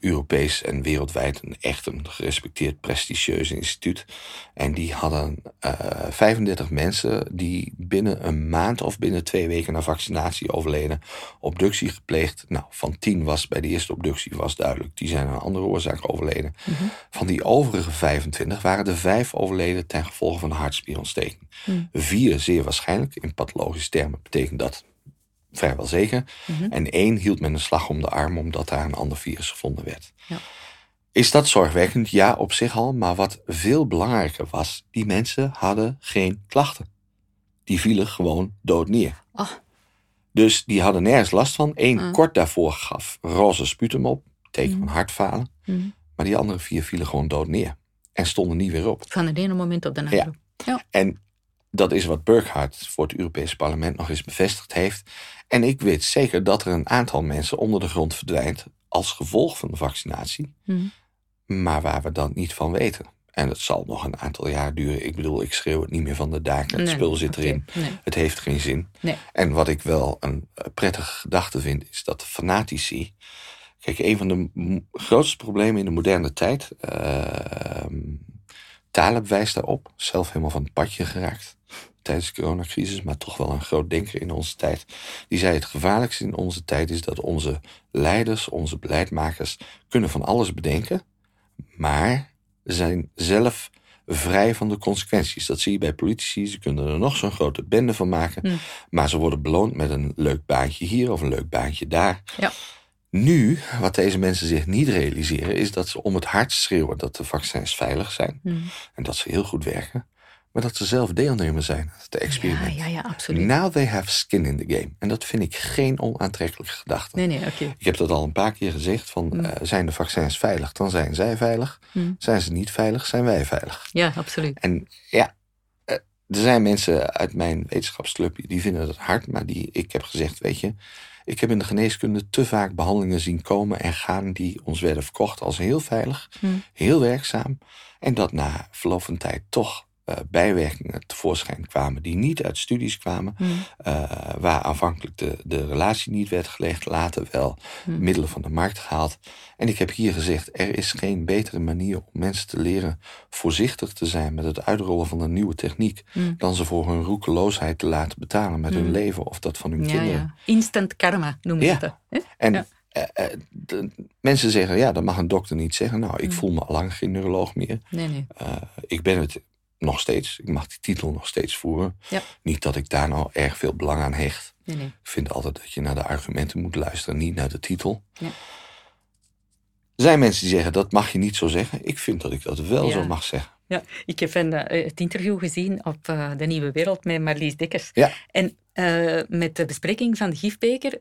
Europees en wereldwijd een echt een gerespecteerd, prestigieus instituut. En die hadden 35 mensen die binnen een maand of binnen twee weken na vaccinatie overleden, obductie gepleegd. Nou, van 10 was bij de eerste obductie was duidelijk, die zijn aan een andere oorzaak overleden. Mhm. Van die overige 25 waren er vijf overleden ten gevolge van een hartspierontsteking. Mm. Vier zeer waarschijnlijk, in pathologische termen betekent dat vrijwel zeker. Mhm. En één hield met een slag om de arm omdat daar een ander virus gevonden werd. Ja. Is dat zorgwekkend? Ja, op zich al. Maar wat veel belangrijker was, die mensen hadden geen klachten. Die vielen gewoon dood neer. Oh. Dus die hadden nergens last van. Eén mm. kort daarvoor gaf roze sputum op, teken van mm. hartfalen. Mm. Maar die andere vier vielen gewoon dood neer. En stonden niet weer op. Van het ene moment op de andere. Ja. En dat is wat Burkhardt voor het Europese parlement nog eens bevestigd heeft. En ik weet zeker dat er een aantal mensen onder de grond verdwijnt als gevolg van de vaccinatie. Maar waar we dan niet van weten. En het zal nog een aantal jaar duren. Ik bedoel, ik schreeuw het niet meer van de daken. Het spul zit erin. Het heeft geen zin. Nee. En wat ik wel een eh, prettige gedachte vind, is dat fanatici. Kijk, een van de grootste problemen in de moderne tijd. Uh, Taleb wijst daarop. Zelf helemaal van het padje geraakt tijdens de coronacrisis, maar toch wel een groot denker in onze tijd. Die zei: Het gevaarlijkste in onze tijd is dat onze leiders, onze beleidmakers, kunnen van alles bedenken, maar zijn zelf vrij van de consequenties. Dat zie je bij politici. Ze kunnen er nog zo'n grote bende van maken. Hm. Maar ze worden beloond met een leuk baantje hier of een leuk baantje daar. Ja. Nu, wat deze mensen zich niet realiseren, is dat ze om het hart schreeuwen dat de vaccins veilig zijn. Hm. En dat ze heel goed werken maar dat ze zelf deelnemer zijn aan het experiment. Ja, ja, ja, absoluut. Now they have skin in the game. En dat vind ik geen onaantrekkelijke gedachte. Nee, nee, oké. Ik heb dat al een paar keer gezegd: van, mm. eh, zijn de vaccins veilig, dan zijn zij veilig. Mm. Zijn ze niet veilig, zijn wij veilig. Ja, absoluut. En ja, eh, er zijn mensen uit mijn wetenschapsclub die vinden dat hard, maar die, ik heb gezegd: weet je, ik heb in de geneeskunde te vaak behandelingen zien komen en gaan die ons werden verkocht als heel veilig, mm. heel werkzaam. En dat na verloop van tijd toch uh, bijwerkingen tevoorschijn kwamen die niet uit studies kwamen, hmm. uh, waar aanvankelijk de, de relatie niet werd gelegd, later wel hmm. middelen van de markt gehaald. En ik heb hier gezegd, er is geen betere manier om mensen te leren voorzichtig te zijn met het uitrollen van een nieuwe techniek, hmm. dan ze voor hun roekeloosheid te laten betalen met hun leven of dat van hun kinderen. Ja. Instant karma noemen ze dat. En ja. Uh, de, mensen zeggen, ja, dat mag een dokter niet zeggen. Nou, ik voel me al lang geen neuroloog meer. Nee, nee. Uh, ik ben het nog steeds. Ik mag die titel nog steeds voeren. Ja. Niet dat ik daar nou erg veel belang aan hecht. Nee, nee. Ik vind altijd dat je naar de argumenten moet luisteren, niet naar de titel. Ja. Er zijn mensen die zeggen dat mag je niet zo zeggen. Ik vind dat ik dat wel zo mag zeggen. Ja, ik heb een, uh, het interview gezien op uh, De Nieuwe Wereld met Marlies Dekkers. Ja. En uh, met de bespreking van de gifbeker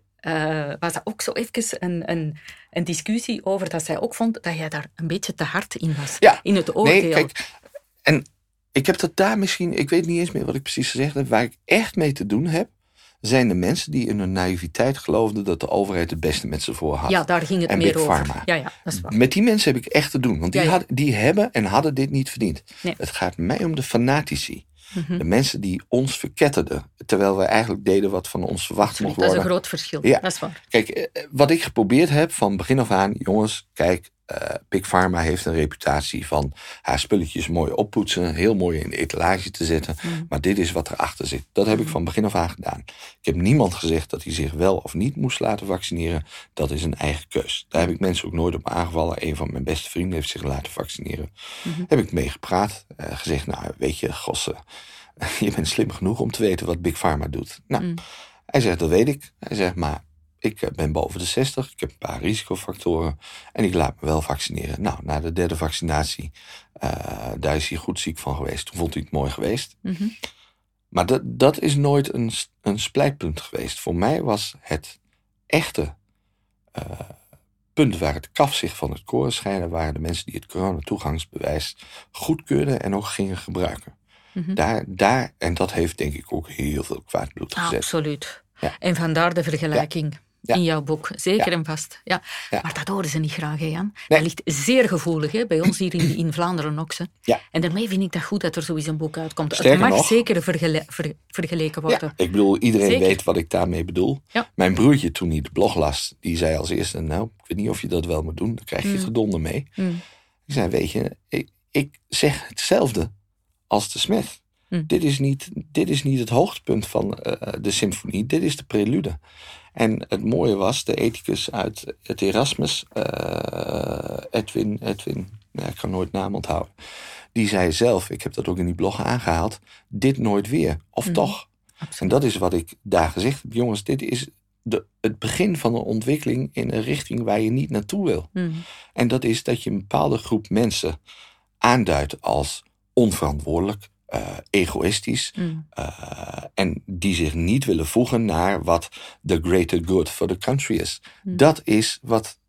was dat ook zo even een, een, een, discussie over dat zij ook vond dat jij daar een beetje te hard in was. Ja. In het oordeel. Nee, kijk, ik heb dat daar misschien, ik weet niet eens meer wat ik precies gezegd heb. Waar ik echt mee te doen heb, zijn de mensen die in hun naïviteit geloofden dat de overheid het beste met ze voor had. Ja, daar ging het en meer Big over. Pharma. Ja, ja, dat is waar. Met die mensen heb ik echt te doen, want die, had, die hebben en hadden dit niet verdiend. Het gaat mij om de fanatici. Mhm. De mensen die ons verketterden, terwijl we eigenlijk deden wat van ons verwacht mocht worden. Dat is een groot verschil, ja. dat is waar. Kijk, eh, wat ik geprobeerd heb van begin af aan, jongens, kijk, uh, Big Pharma heeft een reputatie van haar spulletjes mooi oppoetsen, heel mooi in de etalage te zetten. Mm. Maar dit is wat erachter zit. Dat heb ik mm. van begin af aan gedaan. Ik heb niemand gezegd dat hij zich wel of niet moest laten vaccineren. Dat is een eigen keus. Daar heb ik mensen ook nooit op aangevallen. Een van mijn beste vrienden heeft zich laten vaccineren. Mm-hmm. Heb ik mee gepraat, uh, gezegd, nou weet je, gosse, <laughs> je bent slim genoeg om te weten wat Big Pharma doet. Nou, mm. hij zegt, dat weet ik. Hij zegt, maar ik eh, ben boven de 60, ik heb een paar risicofactoren en ik laat me wel vaccineren. Nou, na de derde vaccinatie, uh, daar is hij goed ziek van geweest. Toen vond hij het mooi geweest. Mhm. Maar dat, dat is nooit een, een splijtpunt geweest. Voor mij was het echte uh, punt waar het kaf zich van het koren scheiden, waren de mensen die het coronatoegangsbewijs goedkeurden en ook gingen gebruiken. Mhm. daar, daar, en dat heeft denk ik ook heel veel kwaad bloed gezet. Absoluut. Ja. En vandaar de vergelijking in jouw boek. Zeker en vast. Ja. Maar dat horen ze niet graag, hè, Jan. Dat ligt zeer gevoelig, hè, bij ons hier in, in Vlaanderen ook. Ja. En daarmee vind ik dat goed dat er zoiets een boek uitkomt. het mag zeker vergeleken worden. ik bedoel, iedereen weet wat ik daarmee bedoel. Mijn broertje, toen hij de blog las, die zei als eerste... nou, ik weet niet of je dat wel moet doen. Dan krijg je mm. gedonder mee. Mm. Ik zei, weet je, ik, ik zeg hetzelfde als de Smith. Hm. Dit, is niet, dit is niet het hoogtepunt van uh, de symfonie, dit is de prelude. En het mooie was, de ethicus uit het Erasmus, uh, Edwin, Edwin, ja, ik kan nooit naam onthouden, die zei zelf, ik heb dat ook in die blog aangehaald, dit nooit weer, of hm. toch? En dat is wat ik daar gezegd heb, jongens, dit is de, het begin van een ontwikkeling in een richting waar je niet naartoe wil. Hm. En dat is dat je een bepaalde groep mensen aanduidt als onverantwoordelijk, uh, egoïstisch. Mm. Uh, en die zich niet willen voegen naar wat the greater good for the country is. Mm. Dat is wat,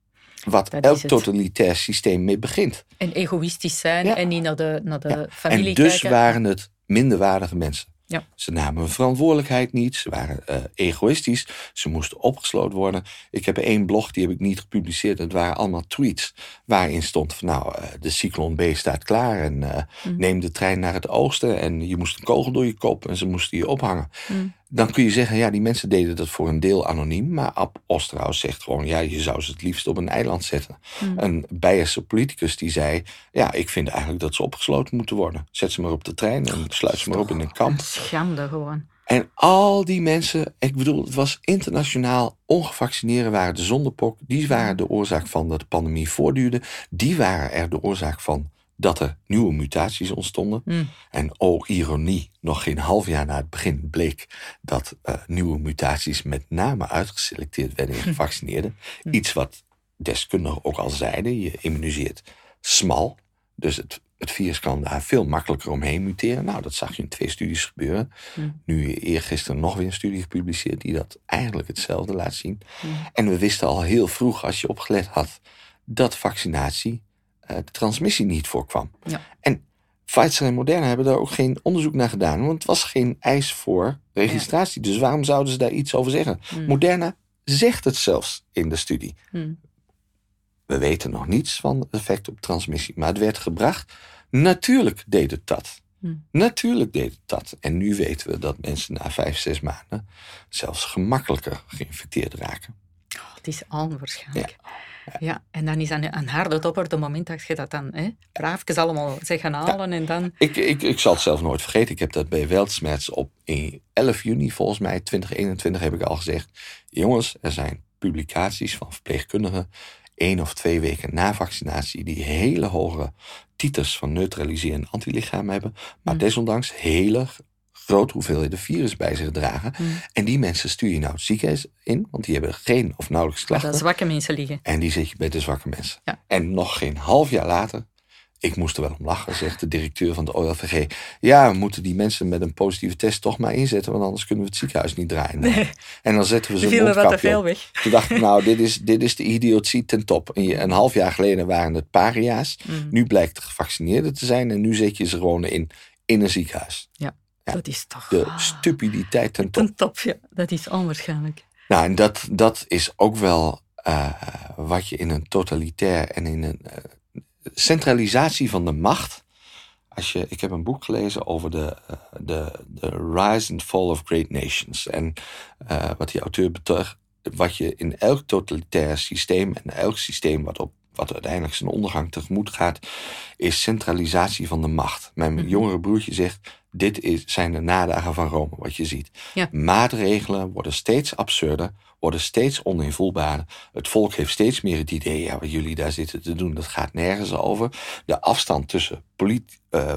wat elk totalitair systeem mee begint. En egoïstisch zijn en niet naar de, naar de ja. familie En dus waren het minderwaardige mensen. Ja. Ze namen hun verantwoordelijkheid niet. Ze waren uh, egoïstisch. Ze moesten opgesloten worden. Ik heb één blog, die heb ik niet gepubliceerd. Het waren allemaal tweets waarin stond van nou, uh, de Cyclone B staat klaar. En uh, mm. neem de trein naar het oosten. En je moest een kogel door je kop en ze moesten je ophangen. Mm dan kun je zeggen, ja, die mensen deden dat voor een deel anoniem. Maar Ab Osterhaus zegt gewoon, ja, je zou ze het liefst op een eiland zetten. Hmm. Een Beierse politicus die zei, ja, ik vind eigenlijk dat ze opgesloten moeten worden. Zet ze maar op de trein en sluit ze maar op in een kamp. Schande gewoon. En al die mensen, ik bedoel, het was internationaal, ongevaccineerden waren de zondepok. Die waren de oorzaak van dat de pandemie voortduurde. Die waren er de oorzaak van dat er nieuwe mutaties ontstonden. Hmm. En oh, ironie, nog geen half jaar na het begin bleek dat uh, nieuwe mutaties met name uitgeselecteerd werden in <laughs> gevaccineerden. Hmm. Iets wat deskundigen ook al zeiden, je immuniseert smal. Dus het, het virus kan daar veel makkelijker omheen muteren. Nou, dat zag je in twee studies gebeuren. Mm. Nu eergisteren nog weer een studie gepubliceerd die dat eigenlijk hetzelfde laat zien. En we wisten al heel vroeg, als je opgelet had, dat vaccinatie de transmissie niet voorkwam. Ja. En Pfizer en Moderna hebben daar ook geen onderzoek naar gedaan, want het was geen eis voor registratie. Dus waarom zouden ze daar iets over zeggen? Hmm. Moderna zegt het zelfs in de studie. Hmm. We weten nog niets van het effect op transmissie, maar het werd gebracht. Natuurlijk deed het dat. Hmm. Natuurlijk deed het dat. En nu weten we dat mensen na vijf, zes maanden zelfs gemakkelijker geïnfecteerd raken. Oh, het is onwaarschijnlijk. Ja. Ja, en dan is een, een harde topper het moment dat je dat dan hè, braafjes allemaal zeggen halen en dan... Ik, ik, ik zal het zelf nooit vergeten. Ik heb dat bij Weltsmets op 11 juni volgens mij, 2021 heb ik al gezegd. Jongens, er zijn publicaties van verpleegkundigen één of twee weken na vaccinatie die hele hoge titers van neutraliserende antilichamen hebben, maar mm. desondanks hele grote hoeveelheden virus bij zich dragen. Hmm. En die mensen stuur je nou het ziekenhuis in, want die hebben geen of nauwelijks klachten. Dat zwakke mensen liggen. En die zit je bij de zwakke mensen. Ja. En nog geen half jaar later, ik moest er wel om lachen, zegt de directeur van de OLVG. Ja, we moeten die mensen met een positieve test toch maar inzetten, want anders kunnen we het ziekenhuis niet draaien. Nee. En dan zetten we ze een wat te veel weg. Toen dacht ik, nou, dit is, dit is de idiotie ten top. En een half jaar geleden waren het paria's. Hmm. Nu blijkt het gevaccineerden te zijn en nu zet je ze gewoon in, in een ziekenhuis. Ja dat is toch... De stupiditeit ten top. Ten top, ja. Dat is onwaarschijnlijk. Nou, en dat, dat is ook wel uh, wat je in een totalitair en in een uh, centralisatie van de macht. Als je, ik heb een boek gelezen over de, uh, de, de rise and fall of great nations. En wat die auteur betuigt, wat je in elk totalitair systeem en elk systeem wat op wat uiteindelijk zijn ondergang tegemoet gaat, is centralisatie van de macht. Mijn mm jongere broertje zegt: dit is, zijn de nadagen van Rome, wat je ziet. Maatregelen worden steeds absurder, worden steeds oninvoelbaarder. Het volk heeft steeds meer het idee, ja, wat jullie daar zitten te doen, dat gaat nergens over. De afstand tussen uh,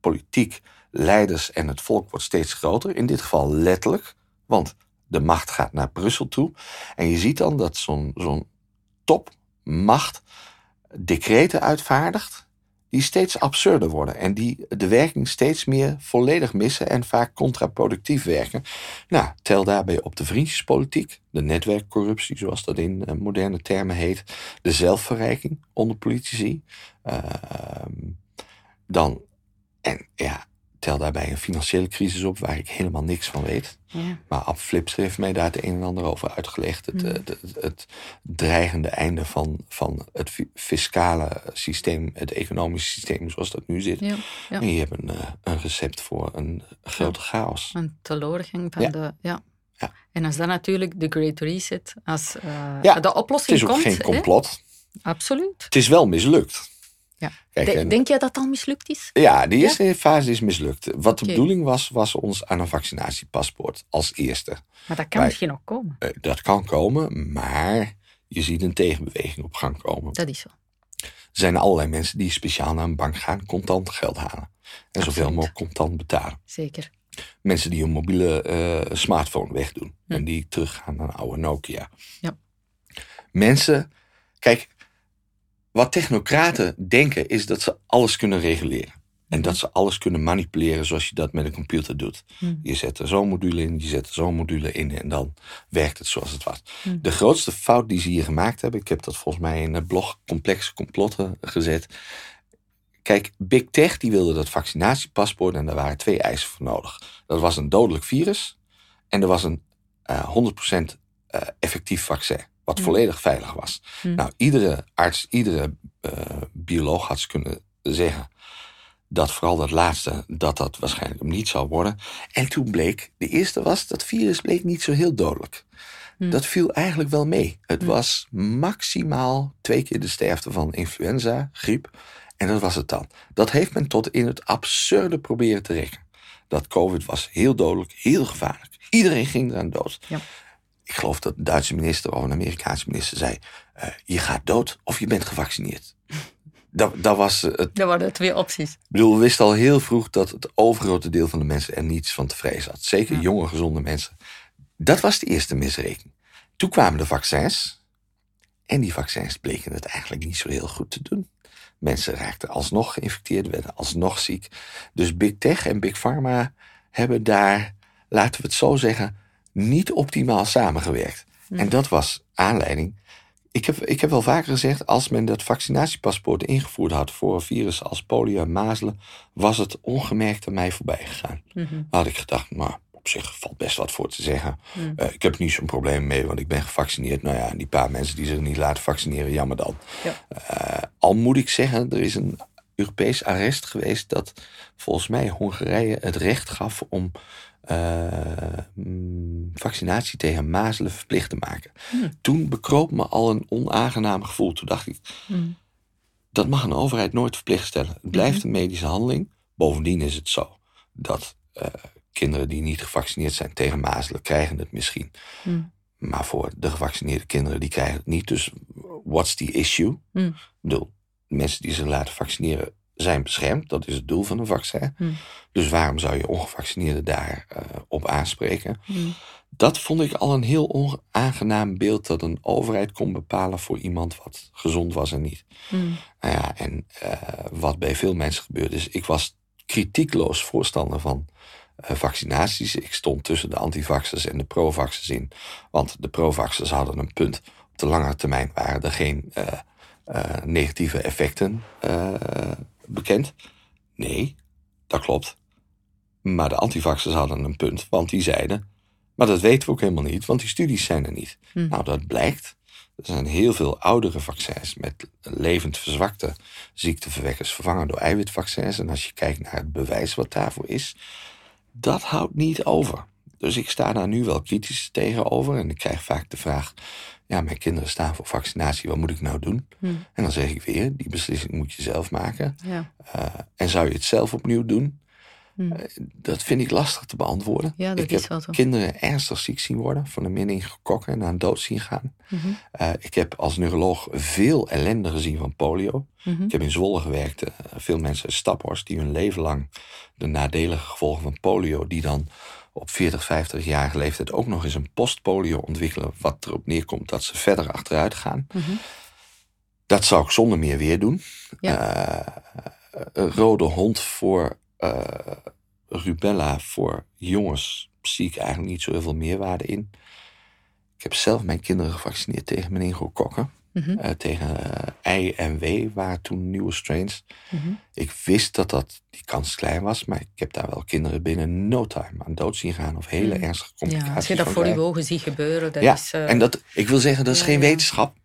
politiek, leiders en het volk wordt steeds groter. In dit geval letterlijk, want de macht gaat naar Brussel toe. En je ziet dan dat zo'n zo'n topmacht decreten uitvaardigt die steeds absurder worden en die de werking steeds meer volledig missen en vaak contraproductief werken. Nou, tel daarbij op de vriendjespolitiek, de netwerkcorruptie, zoals dat in eh, moderne termen heet, de zelfverrijking onder politici. Uh, dan, en ja, tel daarbij een financiële crisis op waar ik helemaal niks van weet. Ja. Maar Ab Flips heeft mij daar het een en ander over uitgelegd. Het, het, het, dreigende einde van, van het fiscale systeem, het economische systeem zoals dat nu zit. Ja, En je hebt een, een recept voor een grote chaos. Een teleurgang van de... Ja. Ja. En als dan natuurlijk de Great Reset als uh, de oplossing komt... Het is ook geen complot. Absoluut. Het is wel mislukt. Ja. Denk jij dat al mislukt is? Ja, de eerste fase is mislukt. Wat de bedoeling was, was ons aan een vaccinatiepaspoort als eerste. Maar dat kan misschien nog komen. Uh, dat kan komen, maar je ziet een tegenbeweging op gang komen. Dat is zo. Er zijn allerlei mensen die speciaal naar een bank gaan, contant geld halen. En zoveel mogelijk contant betalen. Zeker. Mensen die een mobiele uh, smartphone wegdoen. En die teruggaan naar een oude Nokia. Ja. Mensen, kijk, wat technocraten denken is dat ze alles kunnen reguleren. En dat ze alles kunnen manipuleren zoals je dat met een computer doet. Hmm. Je zet er zo'n module in, je zet er zo'n module in en dan werkt het zoals het was. Hmm. De grootste fout die ze hier gemaakt hebben, ik heb dat volgens mij in het blog Complexe Complotten gezet. Kijk, Big Tech die wilde dat vaccinatiepaspoort en daar waren twee eisen voor nodig. Dat was een dodelijk virus en er was een uh, eh, 100% uh, effectief vaccin wat volledig veilig was. Nou, iedere arts, iedere uh, bioloog had ze kunnen zeggen dat vooral dat laatste, dat dat waarschijnlijk niet zou worden. En toen bleek, de eerste was, dat virus bleek niet zo heel dodelijk. Dat viel eigenlijk wel mee. Het was maximaal twee keer de sterfte van influenza, griep. En dat was het dan. Dat heeft men tot in het absurde proberen te rekken. Dat COVID was heel dodelijk, heel gevaarlijk. Iedereen ging eraan dood. Ja ik geloof dat een Duitse minister of een Amerikaanse minister zei: uh, je gaat dood of je bent gevaccineerd. <laughs> Dat, dat, was het. Dat waren de twee opties. Ik bedoel, we wisten al heel vroeg dat het overgrote deel van de mensen er niets van te vrezen had. Zeker jonge, gezonde mensen. Dat was de eerste misrekening. Toen kwamen de vaccins. En die vaccins bleken het eigenlijk niet zo heel goed te doen. Mensen raakten alsnog geïnfecteerd, werden alsnog ziek. Dus Big Tech en Big Pharma hebben daar, laten we het zo zeggen, niet optimaal samengewerkt. Hmm. En dat was aanleiding. Ik heb, ik heb wel vaker gezegd, als men dat vaccinatiepaspoort ingevoerd had voor een virus als polio en mazelen, was het ongemerkt aan mij voorbij gegaan. Mm Had ik gedacht, maar nou, op zich valt best wat voor te zeggen. Hmm. Eh, ik heb niet zo'n probleem mee, want ik ben gevaccineerd. Nou ja, die paar mensen die zich niet laten vaccineren, jammer dan. Ja. Uh, al moet ik zeggen, er is een Europees arrest geweest dat volgens mij Hongarije het recht gaf om uh, vaccinatie tegen mazelen verplicht te maken. Hmm. Toen bekroop me al een onaangenaam gevoel. Toen dacht ik, hmm. dat mag een overheid nooit verplicht stellen. Het blijft hmm. een medische handeling. Bovendien is het zo dat uh, kinderen die niet gevaccineerd zijn tegen mazelen, krijgen het misschien. Maar voor de gevaccineerde kinderen, die krijgen het niet. Dus what's the issue? Ik bedoel, mensen die zich laten vaccineren zijn beschermd. Dat is het doel van een vaccin. Hmm. Dus waarom zou je ongevaccineerden daarop uh, op aanspreken? Hmm. Dat vond ik al een heel onaangenaam beeld dat een overheid kon bepalen voor iemand wat gezond was en niet. Hmm. Nou ja, en uh, wat bij veel mensen gebeurde is, ik was kritiekloos voorstander van uh, vaccinaties. Ik stond tussen de antivaxers en de provaxers in. Want de provaxers hadden een punt. Op de lange termijn waren er geen negatieve effecten bekend? Nee, dat klopt. Maar de antivaxers hadden een punt, want die zeiden... maar dat weten we ook helemaal niet, want die studies zijn er niet. Hm. Nou, dat blijkt. Er zijn heel veel oudere vaccins met levend verzwakte ziekteverwekkers vervangen door eiwitvaccins. En als je kijkt naar het bewijs wat daarvoor is, dat houdt niet over. Dus ik sta daar nu wel kritisch tegenover. En ik krijg vaak de vraag: ja, mijn kinderen staan voor vaccinatie, wat moet ik nou doen? Hmm. En dan zeg ik weer, die beslissing moet je zelf maken. Ja. Uh, en zou je het zelf opnieuw doen? Hmm. Uh, dat vind ik lastig te beantwoorden. Ja, dat ik is heb kinderen ernstig ziek zien worden, van de minning gekokken en aan dood zien gaan. Mm uh, ik heb als neuroloog veel ellende gezien van polio. Mm Ik heb in Zwolle gewerkt, veel mensen staphorst die hun leven lang de nadelige gevolgen van polio, die dan op 40, 50 jarige leeftijd ook nog eens een postpolio ontwikkelen, wat erop neerkomt dat ze verder achteruit gaan. Mhm. Dat zou ik zonder meer weer doen. Ja. Uh, een rode hond voor uh, rubella voor jongens zie ik eigenlijk niet zo heel veel meerwaarde in. Ik heb zelf mijn kinderen gevaccineerd tegen meningokokken. Mhm. tegen I en W waren toen nieuwe strains. Mhm. Ik wist dat, dat die kans klein was, maar ik heb daar wel kinderen binnen no time aan dood zien gaan of hele ernstige complicaties. Ja, als je dat voor je ogen ziet gebeuren, dat ja, is. en dat, ik wil zeggen, dat is geen wetenschap.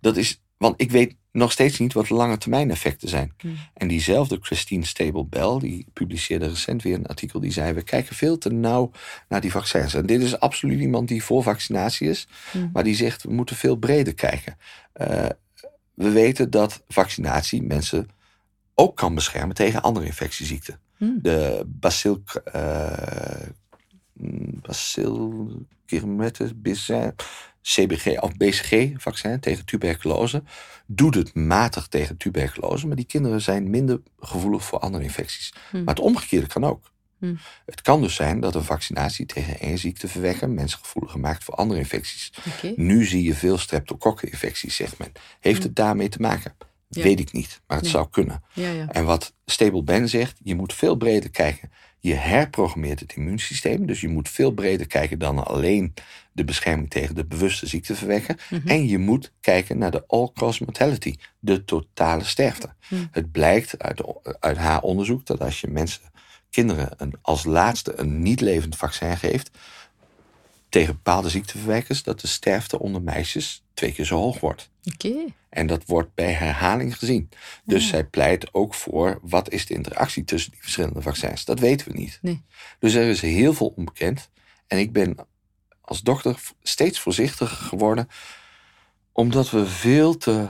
Dat is, want ik weet nog steeds niet wat de lange termijn effecten zijn. En diezelfde Christine Stable-Bell, die publiceerde recent weer een artikel, die zei, we kijken veel te nauw naar die vaccins. En dit is absoluut iemand die voor vaccinatie is, maar die zegt, we moeten veel breder kijken. Uh, we weten dat vaccinatie mensen ook kan beschermen tegen andere infectieziekten. Hmm. De bacil, uh, bacil CBG of BCG-vaccin tegen tuberculose doet het matig tegen tuberculose, maar die kinderen zijn minder gevoelig voor andere infecties. Hmm. Maar het omgekeerde kan ook. Hmm. Het kan dus zijn dat een vaccinatie tegen één ziekte verwekken mensen gevoeliger maakt voor andere infecties. Nu zie je veel streptokokkeninfecties, zegt men. Heeft hmm. het daarmee te maken? Weet ik niet, maar het zou kunnen. Ja, ja. En wat Stable Ben zegt, je moet veel breder kijken. Je herprogrammeert het immuunsysteem, dus je moet veel breder kijken dan alleen de bescherming tegen de bewuste ziekte verwekken. Mhm. En je moet kijken naar de all-cause mortality, de totale sterfte. Mhm. Het blijkt uit, uit haar onderzoek dat als je mensen, kinderen, een, als laatste een niet levend vaccin geeft, tegen bepaalde ziekteverwekkers dat de sterfte onder meisjes twee keer zo hoog wordt. Oké. En dat wordt bij herhaling gezien. Dus zij pleit ook voor wat is de interactie tussen die verschillende vaccins. Dat weten we niet. Nee. Dus er is heel veel onbekend. En ik ben als dokter steeds voorzichtiger geworden, omdat we veel te,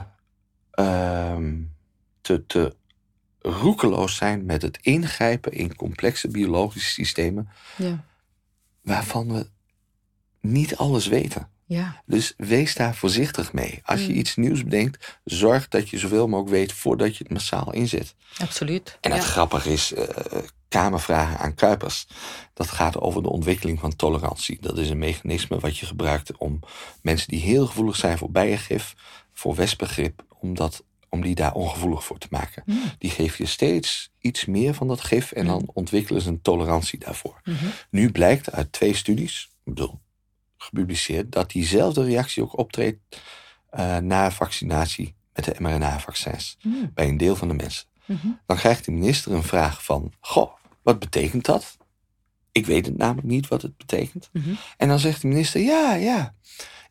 uh, te, te roekeloos zijn met het ingrijpen in complexe biologische systemen, ja. waarvan we niet alles weten. Ja. Dus wees daar voorzichtig mee. Als je mm. iets nieuws bedenkt, zorg dat je zoveel mogelijk weet voordat je het massaal inzet. Absoluut. En het grappige is, uh, Kamervragen aan Kuipers, dat gaat over de ontwikkeling van tolerantie. Dat is een mechanisme wat je gebruikt om mensen die heel gevoelig zijn voor bijengif, voor wespengrip, om, dat, om die daar ongevoelig voor te maken. Mm. Die geef je steeds iets meer van dat gif en dan mm. ontwikkelen ze een tolerantie daarvoor. Mm-hmm. Nu blijkt uit twee studies, ik bedoel, gepubliceerd, dat diezelfde reactie ook optreedt uh, na vaccinatie met de mRNA-vaccins bij een deel van de mensen. Dan krijgt de minister een vraag van: Goh, wat betekent dat? Ik weet het namelijk niet wat het betekent. En dan zegt de minister: Ja, ja,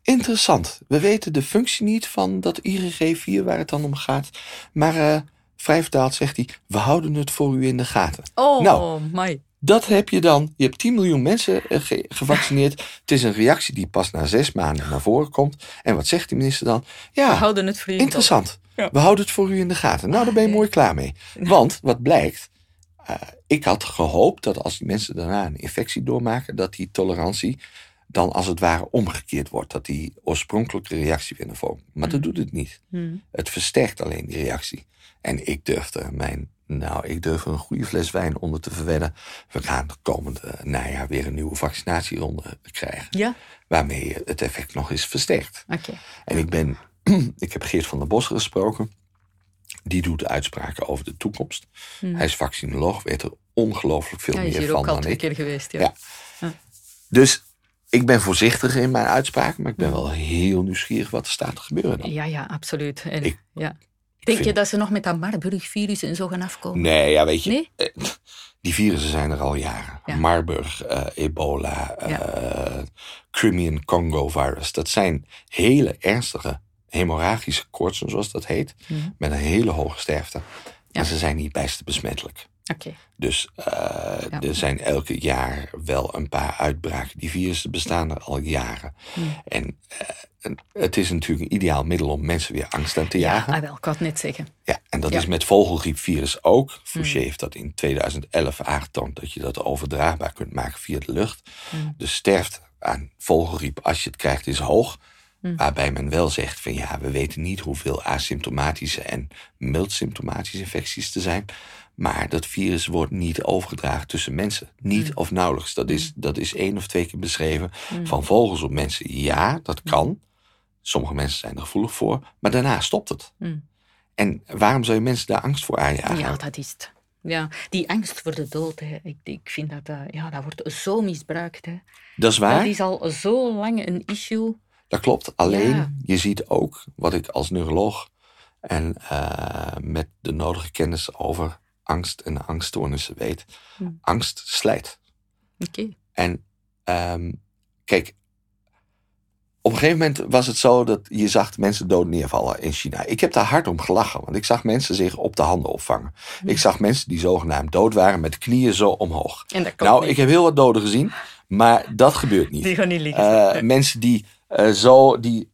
interessant. We weten de functie niet van dat IgG4 waar het dan om gaat. Maar uh, vrij vertaald zegt hij: We houden het voor u in de gaten. Oh, nou, my. Dat heb je dan. Je hebt 10 miljoen mensen eh, gevaccineerd. <laughs> Het is een reactie die pas na zes maanden naar voren komt. En wat zegt de minister dan? Ja, we houden het voor u interessant. We houden het voor u in de gaten. Nou, daar ben je mooi klaar mee. <laughs> Want wat blijkt, uh, ik had gehoopt dat als die mensen daarna een infectie doormaken, dat die tolerantie dan als het ware omgekeerd wordt. Dat die oorspronkelijke reactie weer naar voren. Maar dat hmm. doet het niet. Hmm. Het versterkt alleen die reactie. En ik durfde mijn nou, ik durf een goede fles wijn onder te verwedden. We gaan het komende najaar weer een nieuwe vaccinatieronde krijgen. Ja. Waarmee het effect nog eens versterkt. Oké. En ik ben, <clears throat> ik heb Geert van der Bos gesproken. Die doet uitspraken over de toekomst. Hmm. Hij is vaccinoloog, weet er ongelooflijk veel ja, meer van dan ik. Hij is ook al een keer geweest, ja. ja. Dus ik ben voorzichtig in mijn uitspraken, maar ik ben wel heel nieuwsgierig wat er staat te gebeuren. Dan. Ja, ja, absoluut. En, ik, ja. Denk je dat ze nog met dat Marburg-virus en zo gaan afkomen? Nee, ja, weet je. Nee? Eh, die virussen zijn er al jaren. Marburg, uh, ebola, uh, Crimean Congo virus. Dat zijn hele ernstige hemorragische koortsen, zoals dat heet. Mhm. Met een hele hoge sterfte. Maar ze zijn niet bijster besmettelijk. Okay. Dus uh, er zijn elke jaar wel een paar uitbraken. Die virussen bestaan er al jaren. Mhm. En het is natuurlijk een ideaal middel om mensen weer angst aan te jagen. Ja, wel, ik kan het net zeggen. Ja, en dat is met vogelgriepvirus ook. Fouché heeft dat in 2011 aangetoond dat je dat overdraagbaar kunt maken via de lucht. De sterfte aan vogelgriep, als je het krijgt, is hoog. Waarbij men wel zegt van ja, we weten niet hoeveel asymptomatische en mild symptomatische infecties er zijn. Maar dat virus wordt niet overgedragen tussen mensen. Niet of nauwelijks. Dat is, dat is één of twee keer beschreven. Van vogels op mensen, ja, dat kan. Sommige mensen zijn er gevoelig voor, maar daarna stopt het. En waarom zou je mensen daar angst voor aanjagen? Ja, dat is het. Ja, die angst voor de dood, hè. Ik, ik vind dat, uh, ja, dat wordt zo misbruikt. Hè. Dat is waar. Dat is al zo lang een issue. Dat klopt. Alleen, je ziet ook wat ik als neuroloog en uh, met de nodige kennis over angst en angststoornissen weet. Hm. Angst slijt. Oké. En um, kijk, op een gegeven moment was het zo dat je zag mensen dood neervallen in China. Ik heb daar hard om gelachen, want ik zag mensen zich op de handen opvangen. Hm. Ik zag mensen die zogenaamd dood waren met knieën zo omhoog. nou, ik heb heel wat doden gezien, maar dat gebeurt niet. Die gaan niet liggen. Uh, mensen die uh, zo, die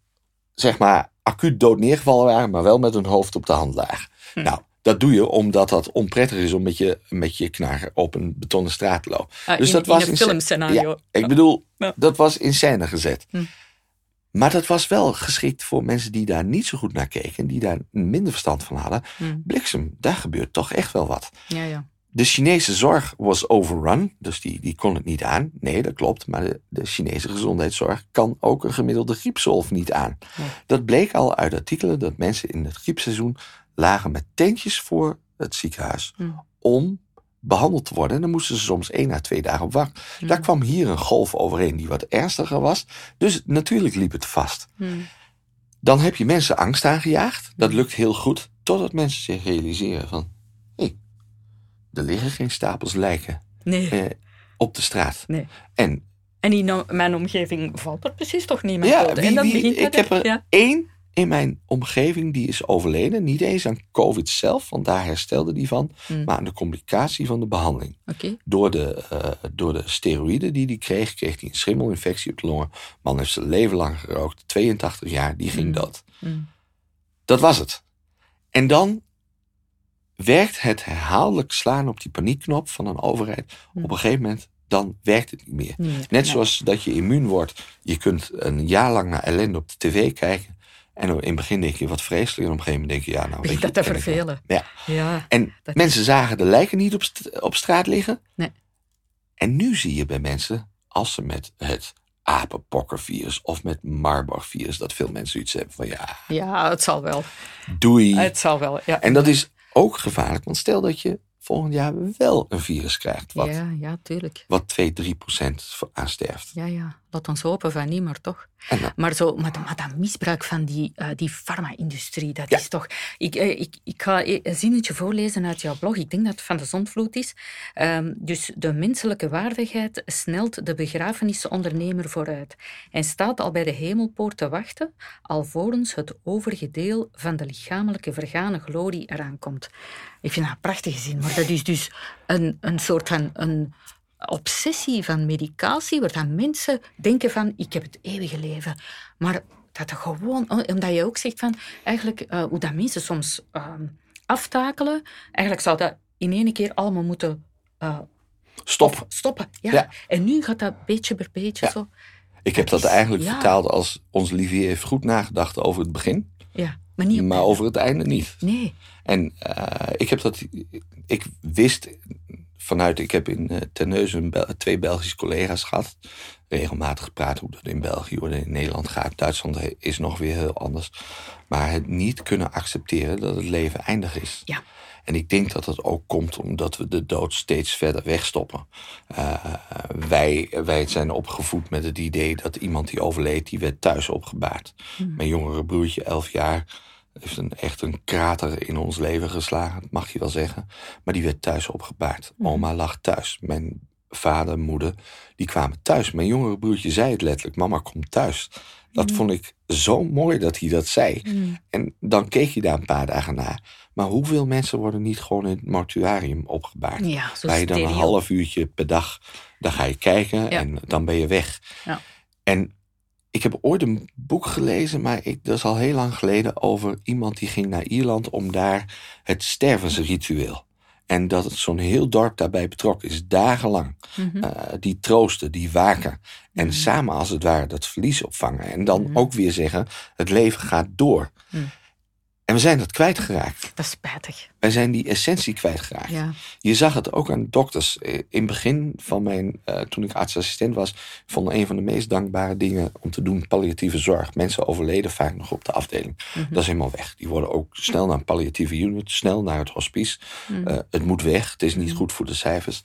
zeg maar acuut dood neergevallen waren, maar wel met hun hoofd op de hand lagen. Hm. Nou, dat doe je omdat dat onprettig is om met je, met je knager op een betonnen straat te lopen. Ah, dus in, dat was een filmscenario. Ja, ik bedoel, dat was in scène gezet. Hm. Maar dat was wel geschikt voor mensen die daar niet zo goed naar keken, die daar minder verstand van hadden. Hm. Bliksem, daar gebeurt toch echt wel wat. Ja, ja. De Chinese zorg was overrun, dus die, die kon het niet aan. Nee, dat klopt, maar de, de Chinese gezondheidszorg kan ook een gemiddelde griepzolf niet aan. Dat bleek al uit artikelen dat mensen in het griepseizoen lagen met tentjes voor het ziekenhuis hm. om behandeld te worden. En dan moesten ze soms één à twee dagen op wacht. Hm. Daar kwam hier een golf overheen die wat ernstiger was. Dus natuurlijk liep het vast. Hm. Dan heb je mensen angst aangejaagd. Dat lukt heel goed, totdat mensen zich realiseren van... hé, hey, er liggen geen stapels lijken nee. eh, op de straat. Nee. En, en in mijn omgeving valt er precies toch niet meer ja, en dan begint ik heb er één in mijn omgeving die is overleden. Niet eens aan COVID zelf, want daar herstelde die van. Hmm. Maar aan de complicatie van de behandeling. Door, de, uh, door de steroïden die hij kreeg, kreeg hij een schimmelinfectie op de longen. Man heeft zijn leven lang gerookt. 82 jaar, die ging hmm. dood. Hmm. Dat was het. En dan werkt het herhaaldelijk slaan op die paniekknop van een overheid. Op een gegeven moment dan werkt het niet meer. Net zoals dat je immuun wordt. Je kunt een jaar lang naar ellende op de tv kijken. En in het begin denk je, wat vreselijk. En op een gegeven moment denk je, ja, nou... Begint dat te vervelen. Ja. ja. En mensen zagen de lijken niet op, op straat liggen. Nee. En nu zie je bij mensen, als ze met het apenpokkenvirus of met Marburg-virus, dat veel mensen iets hebben van, ja... Ja, het zal wel. Doei. Het zal wel, ja. En dat is ook gevaarlijk, want stel dat je volgend jaar wel een virus krijgt. Wat, ja, ja, tuurlijk. Wat 2, 3 procent aan sterft. Ja, ja. Laat ons hopen van niet, maar toch. maar, zo, maar, maar dat misbruik van die, uh, die farma-industrie, dat is toch... Ik, uh, ik, ik ga een zinnetje voorlezen uit jouw blog. Ik denk dat het van de zondvloed is. Um, dus de menselijke waardigheid snelt de begrafenisondernemer vooruit en staat al bij de hemelpoort te wachten, alvorens het overige deel van de lichamelijke vergane glorie eraan komt. Ik vind dat een prachtige zin, maar dat is dus een, een soort van... Een, obsessie van medicatie, waar dan mensen denken van, ik heb het eeuwige leven. Maar dat er gewoon, omdat je ook zegt van, eigenlijk, uh, hoe dat mensen soms uh, aftakelen, eigenlijk zou dat in één keer allemaal moeten uh, stoppen. stoppen ja. En nu gaat dat beetje per beetje zo. Ik heb dat, eigenlijk vertaald als ons Livier heeft goed nagedacht over het begin. Ja, maar niet maar over het einde niet. Nee. En uh, ik heb dat, ik wist vanuit, ik heb in uh, Terneuzen twee Belgische collega's gehad. Regelmatig gepraat hoe dat in België, dat in Nederland gaat. Duitsland is nog weer heel anders. Maar het niet kunnen accepteren dat het leven eindig is. Ja. En ik denk dat dat ook komt omdat we de dood steeds verder wegstoppen. Uh, wij, wij zijn opgevoed met het idee dat iemand die overleed, die werd thuis opgebaard. Hmm. Mijn jongere broertje, elf jaar, heeft een, echt een krater in ons leven geslagen, mag je wel zeggen. Maar die werd thuis opgebaard. Mhm. Oma lag thuis. Mijn vader, moeder, die kwamen thuis. Mijn jongere broertje zei het letterlijk: Mama, kom thuis. Dat mhm. vond ik zo mooi dat hij dat zei. Mhm. En dan keek je daar een paar dagen naar. Maar hoeveel mensen worden niet gewoon in het mortuarium opgebaard? Ja, Waar je dan een half uurtje per dag, dan ga je kijken en dan ben je weg. Ja. En ik heb ooit een boek gelezen, maar ik, dat is al heel lang geleden, over iemand die ging naar Ierland om daar het stervensritueel. En dat het zo'n heel dorp daarbij betrokken is, dagenlang. Mhm. Eh, die troosten, die waken. En mhm. samen als het ware dat verlies opvangen. En dan mhm. ook weer zeggen, het leven gaat door. En we zijn dat kwijtgeraakt. Dat is spijtig. Wij zijn die essentie kwijtgeraakt. Ja. Je zag het ook aan dokters. Eh, in het begin van mijn, uh, toen ik artsassistent was, vond een van de meest dankbare dingen om te doen palliatieve zorg. Mensen overleden vaak nog op de afdeling. Mhm. Dat is helemaal weg. Die worden ook snel naar een palliatieve unit, snel naar het hospice. Mhm. Eh, het moet weg. Het is niet mhm. goed voor de cijfers.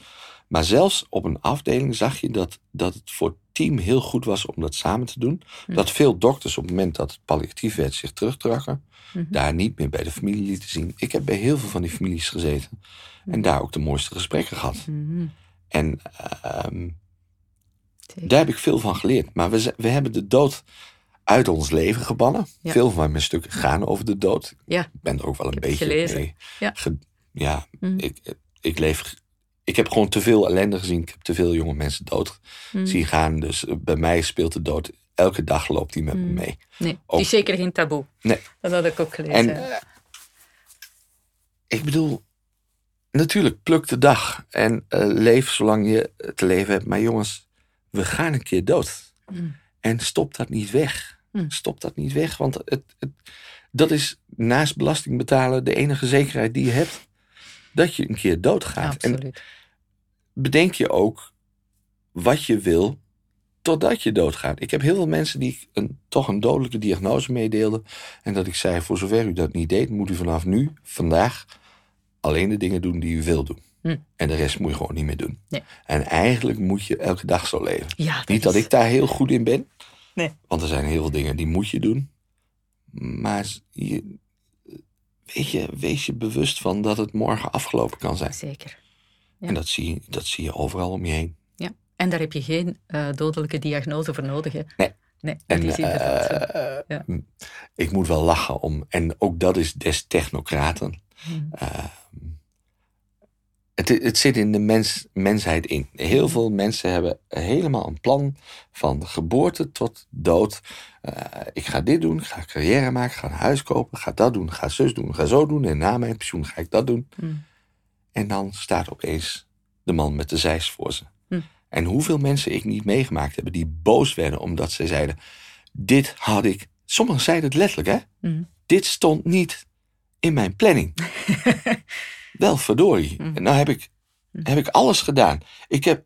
Maar zelfs op een afdeling zag je dat, dat het voor team heel goed was om dat samen te doen. Hm. Dat veel dokters op het moment dat het palliatief werd zich terugtrokken. Mhm. Daar niet meer bij de familie lieten zien. Ik heb bij heel veel van die families gezeten. En daar ook de mooiste gesprekken gehad. Mhm. En ehm, daar heb ik veel van geleerd. Maar we, we hebben de dood uit ons leven gebannen. Ja. Veel van mijn stukken gaan over de dood. Ja. Ik ben er ook wel een beetje gelezen. mee. Ja. ge- ja, Mhm. ik, ik leef. Ik heb gewoon te veel ellende gezien. Ik heb te veel jonge mensen dood Mhm. zien gaan. Dus eh, bij mij speelt de dood. Elke dag loopt die met me Mhm. mee. Nee, Ook- is zeker geen taboe. Nee. Dat had ik ook gelezen. En ik bedoel, natuurlijk pluk de dag en eh, leef zolang je te leven hebt. Maar jongens, we gaan een keer dood. Mm. En stop dat niet weg. Stop dat niet weg, want het, het, dat is naast belasting betalen de enige zekerheid die je hebt. Dat je een keer doodgaat. En Absoluut. Bedenk je ook wat je wil totdat je doodgaat. Ik heb heel veel mensen die ik een, toch een dodelijke diagnose meedeelden. En dat ik zei, voor zover u dat niet deed, moet u vanaf nu, vandaag, alleen de dingen doen die u wil doen. Hm. En de rest moet je gewoon niet meer doen. Nee. En eigenlijk moet je elke dag zo leven. Ja, niet dat ik daar heel goed in ben. Nee. Want er zijn heel veel dingen die moet je doen. Maar je, weet je, wees je bewust van dat het morgen afgelopen kan zijn. Zeker. Ja. En dat zie, je, dat zie je overal om je heen. Ja. En daar heb je geen eh, dodelijke diagnose voor nodig. Hè? Nee. Nee, dat En is inderdaad zo. eh, Ja. m- ik moet wel lachen om. En ook dat is des technocraten. Mm. Eh, het, het zit in de mens, mensheid in. Heel veel mensen hebben helemaal een plan van geboorte tot dood. Eh, ik ga dit doen, ik ga carrière maken, ik ga een huis kopen, ik ga dat doen, ik ga zus doen, ik ga zo doen. En na mijn pensioen ga ik dat doen. Mm. En dan staat opeens de man met de zeis voor ze. Hm. En hoeveel mensen ik niet meegemaakt heb die boos werden omdat ze zeiden: Dit had ik. Sommigen zeiden het letterlijk, hè? Mm. Dit stond niet in mijn planning. <laughs> Wel verdorie. Hm. En nou heb ik, Hm. heb ik alles gedaan. Ik heb,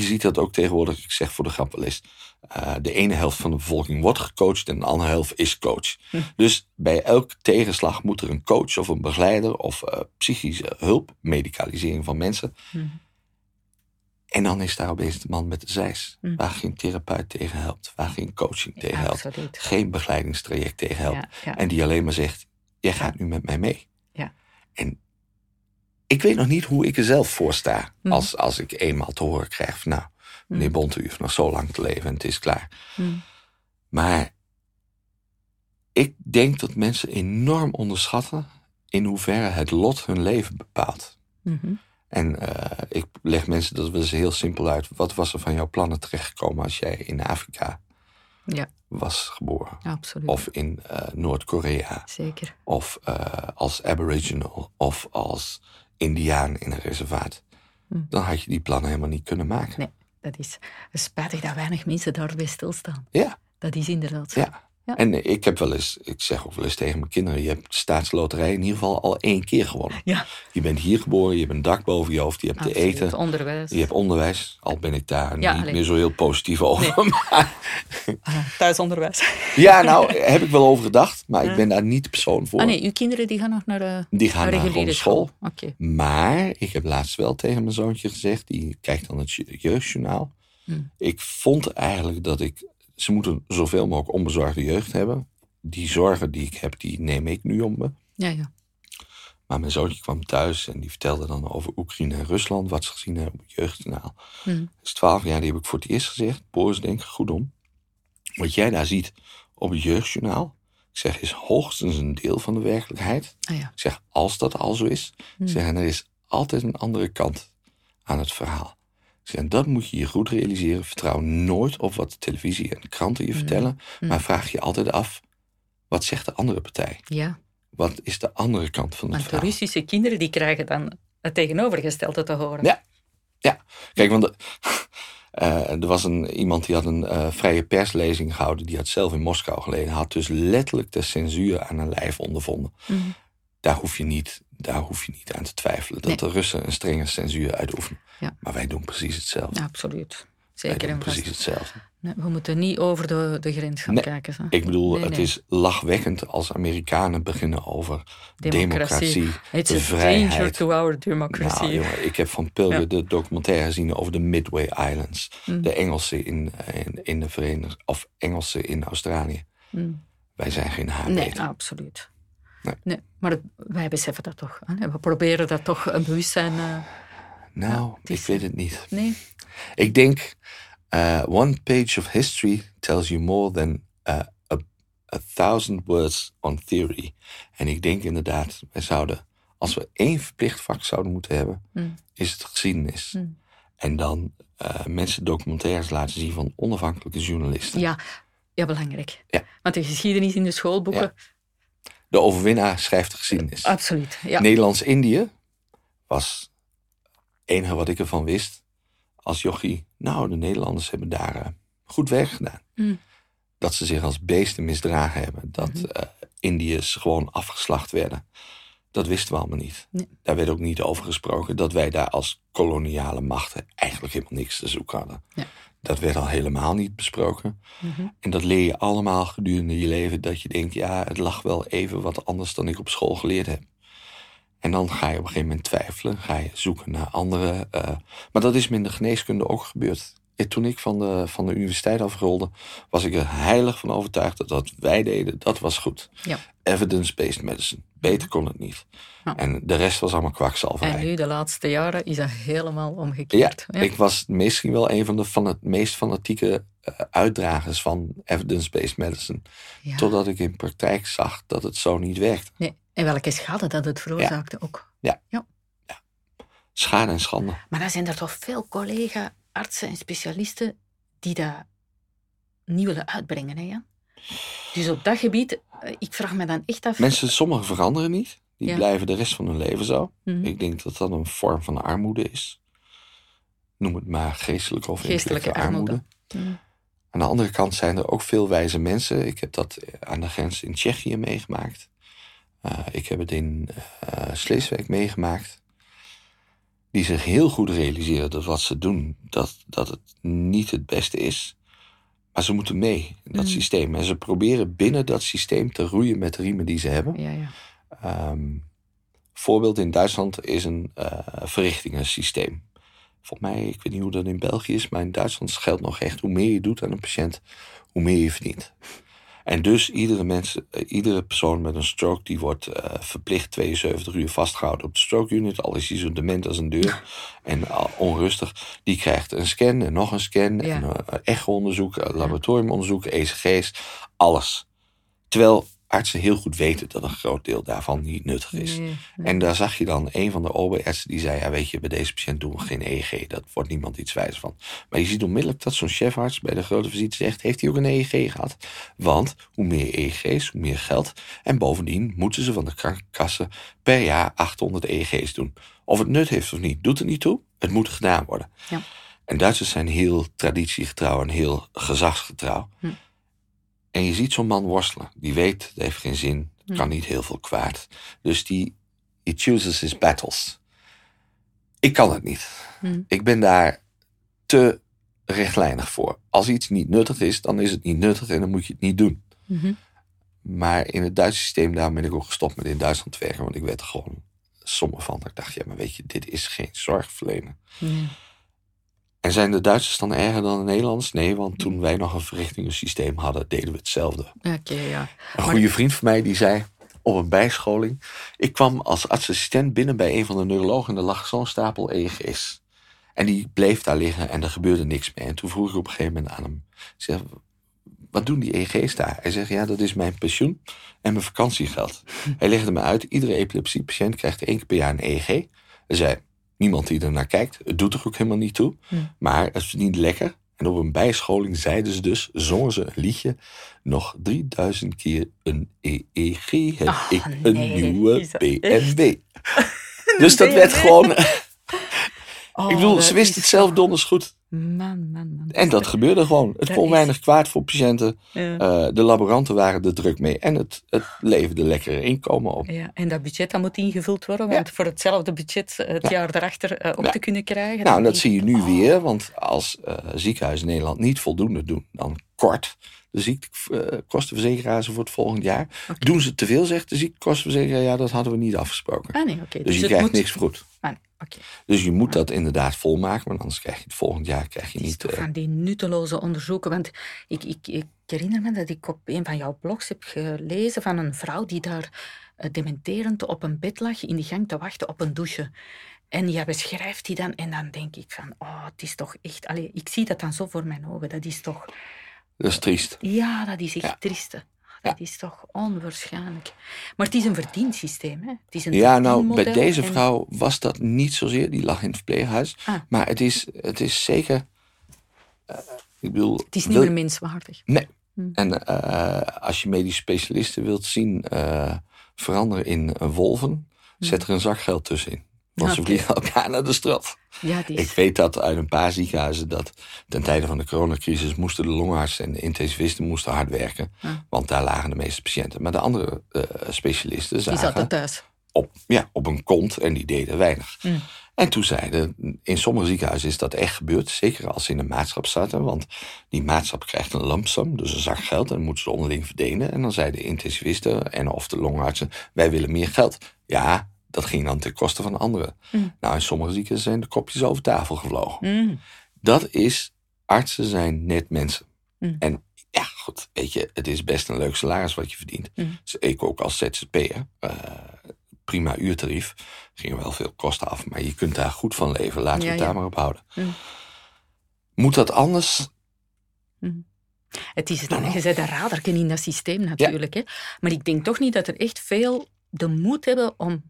je ziet dat ook tegenwoordig, ik zeg voor de grap wel eens. eh, de ene helft van de bevolking wordt gecoacht en de andere helft is coach. Hm. Dus bij elke tegenslag moet er een coach of een begeleider of eh, psychische hulp, medicalisering van mensen. Mm. En dan is daar opeens de man met de zeis. Hm. Waar geen therapeut tegen helpt, waar geen coaching tegen helpt, absoluut. geen begeleidingstraject tegen helpt. Ja, ja. En die alleen maar zegt: Jij gaat nu met mij mee. Ja. En ik weet nog niet hoe ik er zelf voor sta. Hm. Als, als ik eenmaal te horen krijg: van, Nou, meneer Hm. Bonte, u heeft nog zo lang te leven en het is klaar. Mm. Maar ik denk dat mensen enorm onderschatten in hoeverre het lot hun leven bepaalt. Mhm. En eh, ik leg mensen dat wel eens heel simpel uit. Wat was er van jouw plannen terechtgekomen als jij in Afrika Ja, was geboren? absoluut. Of in eh, Noord-Korea? Zeker. Of eh, als aboriginal? Of als indiaan in een reservaat? Hm. Dan had je die plannen helemaal niet kunnen maken. Nee, dat is spijtig dat weinig mensen daarbij stilstaan. Ja, Dat is inderdaad zo. ja. Ja. En ik heb wel eens, ik zeg ook wel eens tegen mijn kinderen: je hebt de staatsloterij in ieder geval al één keer gewonnen. Ja, Je bent hier geboren, je hebt een dak boven je hoofd, je hebt te eten. Onderwijs. Je hebt onderwijs, al ben ik daar Ja, niet alleen. meer zo heel positief over. <laughs> Maar, Ah, thuisonderwijs. ja, nou, heb ik wel over gedacht, maar ik ben daar niet de persoon voor. Ah nee, uw kinderen die gaan nog naar de Die gaan naar school. Maar ik heb laatst wel tegen mijn zoontje gezegd, die kijkt dan het je- jeugdjournaal. Hmm. Ik vond eigenlijk dat ik, ze moeten zoveel mogelijk onbezorgde jeugd hebben. Die zorgen die ik heb, die neem ik nu om me. Ja, ja. Maar mijn zoontje kwam thuis en die vertelde dan over Oekraïne en Rusland, wat ze gezien hebben op het jeugdjournaal. Hm. Dat is 12 jaar, die heb ik voor het eerst gezegd. Boris, denk goed om. Wat jij daar ziet op het jeugdjournaal, ik zeg, is hoogstens een deel van de werkelijkheid. Ah ja. Ik zeg, als dat al zo is, ik zeg, en er is altijd een andere kant aan het verhaal. En dat moet je je goed realiseren. Vertrouw nooit op wat de televisie en de kranten je vertellen, Hm. maar vraag je altijd af, wat zegt de andere partij? Ja, Wat is de andere kant van het want de verhaal? Russische kinderen die krijgen dan het tegenovergestelde te horen. Ja. Kijk, want de- <laughs> eh, er was een, iemand die had een eh, vrije perslezing gehouden. Die had zelf in Moskou geleden. Had dus letterlijk de censuur aan een lijf ondervonden. Mhm. Daar hoef je niet, daar hoef je niet aan te twijfelen. Dat Nee. de Russen een strenge censuur uitoefenen. Ja. Maar wij doen precies hetzelfde. Ja, absoluut. zeker en Precies hetzelfde. Nee, we moeten niet over de, de grens gaan kijken. Zo. Ik bedoel, het is lachwekkend als Amerikanen beginnen over democratie, It's a vrijheid. danger to our democracy. Nou, jongen, ik heb van Pilger Ja. de documentaire gezien over de Midway Islands. Mm. De Engelsen in, in, in de Verenigde... Of Engelsen in Australië. Mm. Wij zijn geen haar Nee, absoluut. Nee. Nee, maar wij beseffen dat toch. Hè? We proberen dat toch een bewustzijn... eh, Nou, het is- ik weet het niet. nee, Ik denk, uh, one page of history tells you more than uh, a, a thousand words on theory. En ik denk inderdaad, wij zouden, als we één verplicht vak zouden moeten hebben, Mm. is het geschiedenis. Mm. En dan uh, mensen documentaires laten zien van onafhankelijke journalisten. ja, ja, belangrijk. Ja. Want de geschiedenis in de schoolboeken... De overwinnaar schrijft de geschiedenis. Absoluut, ja. Nederlands-Indië was het enige wat ik ervan wist. Als jochie, nou, de Nederlanders hebben daar eh, goed werk gedaan. Mm. Dat ze zich als beesten misdragen hebben. Dat Mhm. eh, Indiërs gewoon afgeslacht werden. Dat wisten we allemaal niet. Nee. Daar werd ook niet over gesproken dat wij daar als koloniale machten eigenlijk helemaal niks te zoeken hadden. Ja. Dat werd al helemaal niet besproken. Mhm. En dat leer je allemaal gedurende je leven. Dat je denkt, ja, het lag wel even wat anders dan ik op school geleerd heb. En dan ga je op een gegeven moment twijfelen. Ga je zoeken naar andere. eh, maar dat is me in de geneeskunde ook gebeurd. Eh, Toen ik van de, van de universiteit afrolde, was ik er heilig van overtuigd dat wat wij deden, dat was goed. Ja. Evidence-based medicine. Beter kon het niet. Ja. En de rest was allemaal kwakzalverij. En nu, de laatste jaren, is dat helemaal omgekeerd. Ja, ik was misschien wel een van de van het meest fanatieke eh, uitdragers van evidence-based medicine. Ja. Totdat ik in praktijk zag dat het zo niet werkt. Nee. En welke schade dat het veroorzaakte ook. Schade en schande. Maar dan zijn er toch veel collega-artsen en specialisten die dat niet willen uitbrengen. Hè, Jan? Dus op dat gebied, eh, ik vraag me dan echt af... Mensen, sommigen veranderen niet. Die Ja. blijven de rest van hun leven zo. Mhm. Ik denk dat dat een vorm van armoede is. Noem het maar geestelijke of Geestelijke armoede. Mhm. Aan de andere kant zijn er ook veel wijze mensen. Ik heb dat aan de grens in Tsjechië meegemaakt. Uh, ik heb het in uh, Sleeswijk meegemaakt. Die zich heel goed realiseren dat wat ze doen, dat, dat het niet het beste is. Maar ze moeten mee in dat Mm. systeem. En ze proberen binnen dat systeem te roeien met de riemen die ze hebben. Ja, ja. Um, voorbeeld in Duitsland is een uh, verrichtingensysteem. Volgens mij, ik weet niet hoe dat in België is, maar in Duitsland geldt nog echt: hoe meer je doet aan een patiënt, hoe meer je verdient. En dus iedere, mens, uh, iedere persoon met een stroke die wordt uh, verplicht 72 uur vastgehouden op de stroke unit, al is hij zo dement als een deur en onrustig, die krijgt een scan en nog een scan Ja. en uh, echo-onderzoek, laboratoriumonderzoek, ECG's, alles. Terwijl artsen heel goed weten dat een groot deel daarvan niet nuttig is. Nee, nee. En daar zag je dan een van de OB-artsen die zei: Ja, weet je, bij deze patiënt doen we geen EEG. Dat wordt niemand iets wijs van. Maar je ziet onmiddellijk dat zo'n chefarts bij de grote visite zegt: Heeft hij ook een EEG gehad? Want hoe meer EEG's, hoe meer geld. En bovendien moeten ze van de krankenkassen per jaar 800 EEG's doen. Of het nut heeft of niet, doet er niet toe. Het moet gedaan worden. Ja. En Duitsers zijn heel traditiegetrouw en heel gezagsgetrouw. Hm. En je ziet zo'n man worstelen. Die weet, het heeft geen zin. Het kan niet heel veel kwaad. Dus die he chooses his battles. Ik kan het niet. Hm. Ik ben daar te rechtlijnig voor. Als iets niet nuttig is, dan is het niet nuttig en dan moet je het niet doen. Mhm. Maar in het Duitse systeem, daar ben ik ook gestopt met in Duitsland te werken. Want ik werd er gewoon somber van. Dat ik dacht, ja, maar weet je, dit is geen zorgverlener. Nee. En zijn de Duitsers dan erger dan de Nederlanders? Nee, want toen wij nog een verrichtingensysteem hadden, deden we hetzelfde. Oké, ja. Een goede vriend van mij die zei op een bijscholing. Ik kwam als artsassistent binnen bij een van de neurologen en er lag zo'n stapel EEG's. En die bleef daar liggen en er gebeurde niks mee. En toen vroeg ik op een gegeven moment aan hem: zeg, Wat doen die EEG's daar? Hij zegt: Ja, dat is mijn pensioen en mijn vakantiegeld. <laughs> Hij legde me uit: iedere epilepsiepatiënt krijgt één keer per jaar een EEG. Hij zei: Niemand die er naar kijkt. Het doet er ook helemaal niet toe. Hm. Maar het verdient lekker. En op een bijscholing zeiden ze dus, zongen ze een liedje. Nog 3000 keer een EEG heb ik een nee, nieuwe is BNB. <laughs> Dus dat werd gewoon... Oh, <laughs> ik bedoel, dat ze wist is het zelf donders goed. Man, man, man. En dat gebeurde gewoon. Het kon weinig kwaad voor patiënten. Eh, de laboranten waren er druk mee. En het, het leverde lekkere inkomen op. Ja, en dat budget dat moet ingevuld worden. Want voor hetzelfde budget het jaar erachter uh, op te kunnen krijgen. Nou, dat zie je nu oh. weer. Want als uh, ziekenhuizen in Nederland niet voldoende doen, dan kort de ziektekostenverzekeraars voor het volgend jaar. Doen ze te veel, zegt de ziektekostenverzekeraar, ja, dat hadden we niet afgesproken. Ah, nee, okay. Dus, dus je krijgt niks goed. Ah, nee. Okay. Dus je moet dat inderdaad volmaken, want anders krijg je het volgend jaar krijg je niet. Van uh... die nutteloze onderzoeken. Want ik, ik, ik, herinner me dat ik op een van jouw blogs heb gelezen van een vrouw die daar uh, dementerend op een bed lag in de gang te wachten op een douche. En jij beschrijft die dan en dan denk ik van, oh, het is toch echt... Allee, ik zie dat dan zo voor mijn ogen. Dat is toch... Dat is triest. Ja, dat is echt ja. trieste. Dat is toch onwaarschijnlijk. Maar het is een verdiend systeem. Hè? Het is een ja, nou, bij deze vrouw was dat niet zozeer. Die lag in het verpleeghuis. Ah. Maar het is, het is zeker... Uh, ik bedoel, het is niet meer menswaardig. Nee. Hm. En uh, als je medisch specialisten wilt zien uh, veranderen in wolven... Hm. zet er een zak geld tussenin. Want ze vliegen elkaar naar de straf. Ja, is... Ik weet dat uit een paar ziekenhuizen dat ten tijde van de coronacrisis moesten de longartsen en de intensivisten moesten hard werken. Want daar lagen de meeste patiënten. Maar de andere uh, specialisten zagen... Die zaten thuis. Op, ja, op een kont en die deden weinig. Mm. En toen zeiden, in sommige ziekenhuizen is dat echt gebeurd. Zeker als ze in een maatschap zaten. Want die maatschap krijgt een lumpsum, dus een zak geld. En dan moeten ze onderling verdelen. En dan zeiden de intensivisten en of de longartsen, wij willen meer geld. Ja, dat ging dan ten koste van anderen. Mm. Nou, in sommige ziekenhuizen zijn de kopjes over tafel gevlogen. Mm. Dat is, artsen zijn net mensen. Mm. En ja, goed, weet je, het is best een leuk salaris wat je verdient. Dus ik ook als ZZP'er, uh, prima uurtarief, gingen wel veel kosten af, maar je kunt daar goed van leven. Laten we het daar maar op houden. Moet dat anders? Het is het, nou, je zet een raderken in dat systeem natuurlijk. Hè? Maar ik denk toch niet dat er echt veel de moed hebben om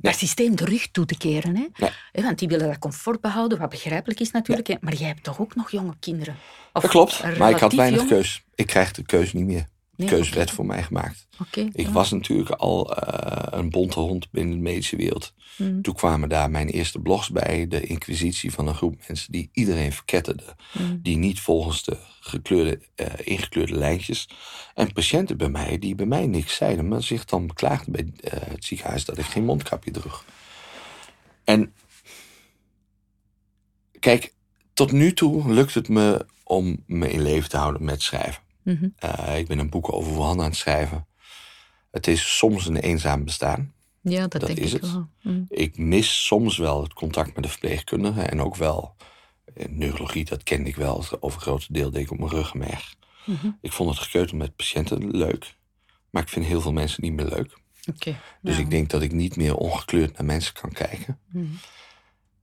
dat systeem de rug toe te keren. Hè? Want die willen dat comfort behouden, wat begrijpelijk is natuurlijk. Maar jij hebt toch ook nog jonge kinderen? Of dat klopt, maar ik had weinig keus. Ik krijg de keus niet meer. Nee, keuze werd voor mij gemaakt. ik was natuurlijk al uh, een bonte hond binnen de medische wereld. Mm. Toen kwamen daar mijn eerste blogs bij. De inquisitie van een groep mensen die iedereen verketterden. Mm. Die niet volgens de gekleurde, uh, ingekleurde lijntjes. En patiënten bij mij die bij mij niks zeiden. Maar zich dan beklaagden bij uh, het ziekenhuis dat ik geen mondkapje droeg. En kijk, tot nu toe lukt het me om me in leven te houden met schrijven. Mm ik ben een boek over Wuhan aan het schrijven. Het is soms een eenzaam bestaan. Ja, dat, denk is ik het. Wel. Mm. Ik mis soms wel het contact met de verpleegkundige en ook wel eh, neurologie, dat kende ik wel. Het overgrote deel deed ik op mijn ruggenmerg. Mm Ik vond het gekeuter met patiënten leuk, maar ik vind heel veel mensen niet meer leuk. Okay, dus nou. ik denk dat ik niet meer ongekleurd naar mensen kan kijken. Mhm.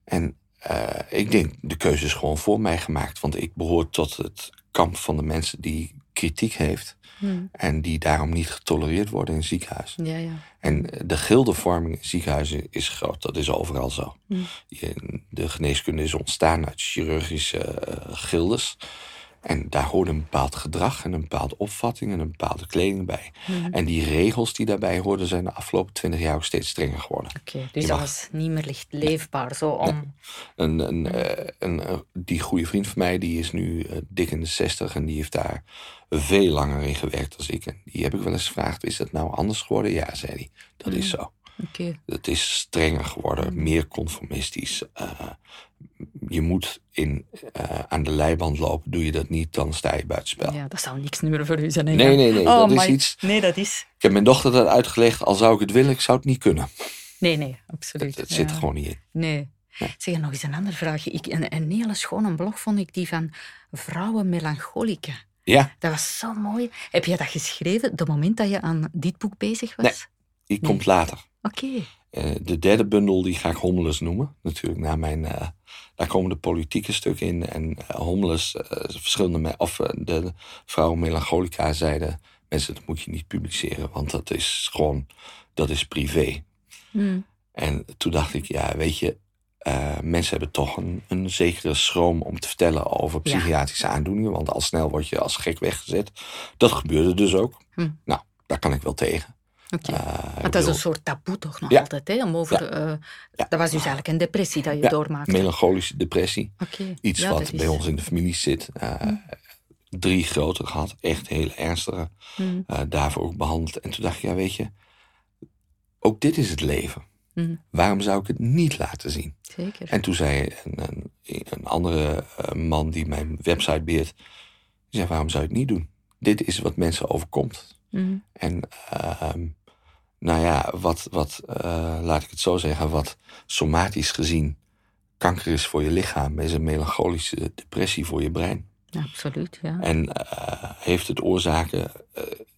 En uh, ik denk, de keuze is gewoon voor mij gemaakt. Want ik behoor tot het kamp van de mensen die kritiek heeft. Hmm. En die daarom niet getolereerd worden in ziekenhuizen. Ja, ja. En de gildevorming in ziekenhuizen is groot. Dat is overal zo. Hmm. De geneeskunde is ontstaan uit chirurgische uh, gildes. En daar hoort een bepaald gedrag en een bepaalde opvatting en een bepaalde kleding bij. Mhm. En die regels die daarbij hoorden zijn de afgelopen twintig jaar ook steeds strenger geworden. Oké, dus dat was niet meer licht leefbaar zo om... Een, een, uh, een, die goede vriend van mij die is nu uh, dik in de zestig en die heeft daar veel langer in gewerkt dan ik. En die heb ik wel eens gevraagd, is dat nou anders geworden? Ja, zei hij, dat is mhm. zo. Okay. Het is strenger geworden, mhm. meer conformistisch je moet in, uh, aan de leiband lopen. Doe je dat niet, dan sta je buitenspel. Ja, dat zou niks meer voor u zijn. Nee, nee, nee. Oh, dat is iets... Nee, dat is... Ik heb mijn dochter dat uitgelegd. Al zou ik het willen, ik zou het niet kunnen. Nee, nee, absoluut. Het, zit er gewoon niet in. Nee. Zeg, nog eens een andere vraag. Ik, een, een hele schone blog vond ik die van Vrouwen Melancholica. Ja. Dat was zo mooi. Heb je dat geschreven, de moment dat je aan dit boek bezig was? Nee, die komt later. Oké. Eh, de derde bundel die ga ik Hommeles noemen. Natuurlijk, na mijn, uh, daar komen de politieke stukken in. En uh, Hommeles, verschillende, of de vrouw Melancholica zeiden... mensen, dat moet je niet publiceren, want dat is gewoon, dat is privé. Hmm. En toen dacht ik, ja, weet je, mensen hebben toch een, een zekere schroom om te vertellen over psychiatrische aandoeningen. Want al snel word je als gek weggezet. Dat gebeurde dus ook. Hmm. Nou, daar kan ik wel tegen. Okay. dat is een soort taboe toch nog altijd, hè? Om over, Dat was dus eigenlijk een depressie dat je doormaakte. melancholische depressie. Okay. Iets wat bij ons in de familie zit. Hm. Drie grote gehad, echt heel ernstige. Hm. daarvoor ook behandeld. En toen dacht ik, ja weet je, ook dit is het leven. Mhm. Waarom zou ik het niet laten zien? Zeker. En toen zei een, een, een andere eh, man die mijn website beheert, die zei, waarom zou je het niet doen? Dit is wat mensen overkomt. Mhm. En ehm, nou ja, wat, wat uh, laat ik het zo zeggen, wat somatisch gezien kanker is voor je lichaam, is een melancholische depressie voor je brein. Absoluut, ja. En uh, heeft het oorzaken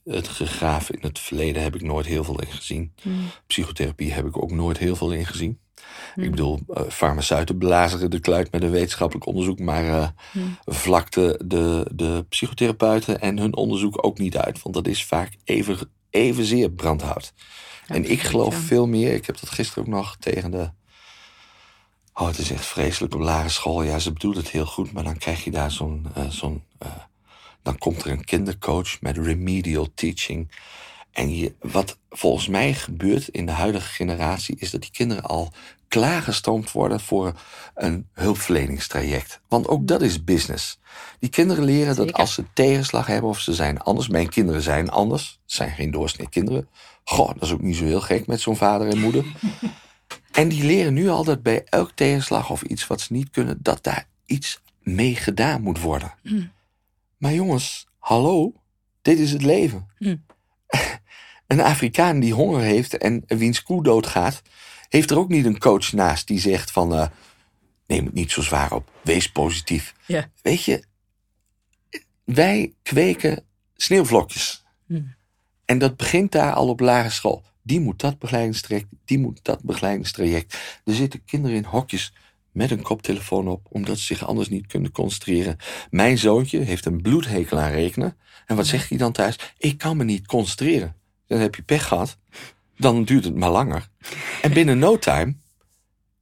het gegraven in het verleden heb ik nooit heel veel in gezien. Hmm. Psychotherapie heb ik ook nooit heel veel in gezien. Ik hmm. bedoel, uh, farmaceuten blazeren de kluit met een wetenschappelijk onderzoek, maar uh, vlakte de, de psychotherapeuten en hun onderzoek ook niet uit. Want dat is vaak even, evenzeer brandhout. en ik geloof veel meer, ik heb dat gisteren ook nog tegen de. Oh, het is echt vreselijk op lagere school. Ja, ze bedoelen het heel goed, maar dan krijg je daar zo'n uh, zo'n dan komt er een kindercoach met remedial teaching. En je, wat volgens mij gebeurt in de huidige generatie, is dat die kinderen al klaargestoomd worden voor een hulpverleningstraject. Want ook dat is business. Die kinderen leren dat als ze tegenslag hebben of ze zijn anders. Mijn kinderen zijn anders. Zijn geen doorsnee kinderen. Goh, dat is ook niet zo heel gek met zo'n vader en moeder. <laughs> en die leren nu al dat bij elk tegenslag of iets wat ze niet kunnen, dat daar iets mee gedaan moet worden. Mm. Maar jongens, hallo, dit is het leven. Hm. <laughs> Een Afrikaan die honger heeft en wiens koe doodgaat, heeft er ook niet een coach naast die zegt van uh, neem het niet zo zwaar op, wees positief. Weet je, wij kweken sneeuwvlokjes. Hm. En dat begint daar al op lagere school. Die moet dat begeleidingstraject, die moet dat begeleidingstraject. Er zitten kinderen in hokjes met een koptelefoon op, omdat ze zich anders niet kunnen concentreren. Mijn zoontje heeft een bloedhekel aan rekenen. En wat zegt hij dan thuis? Ik kan me niet concentreren. Dan heb je pech gehad. Dan duurt het maar langer. En binnen no time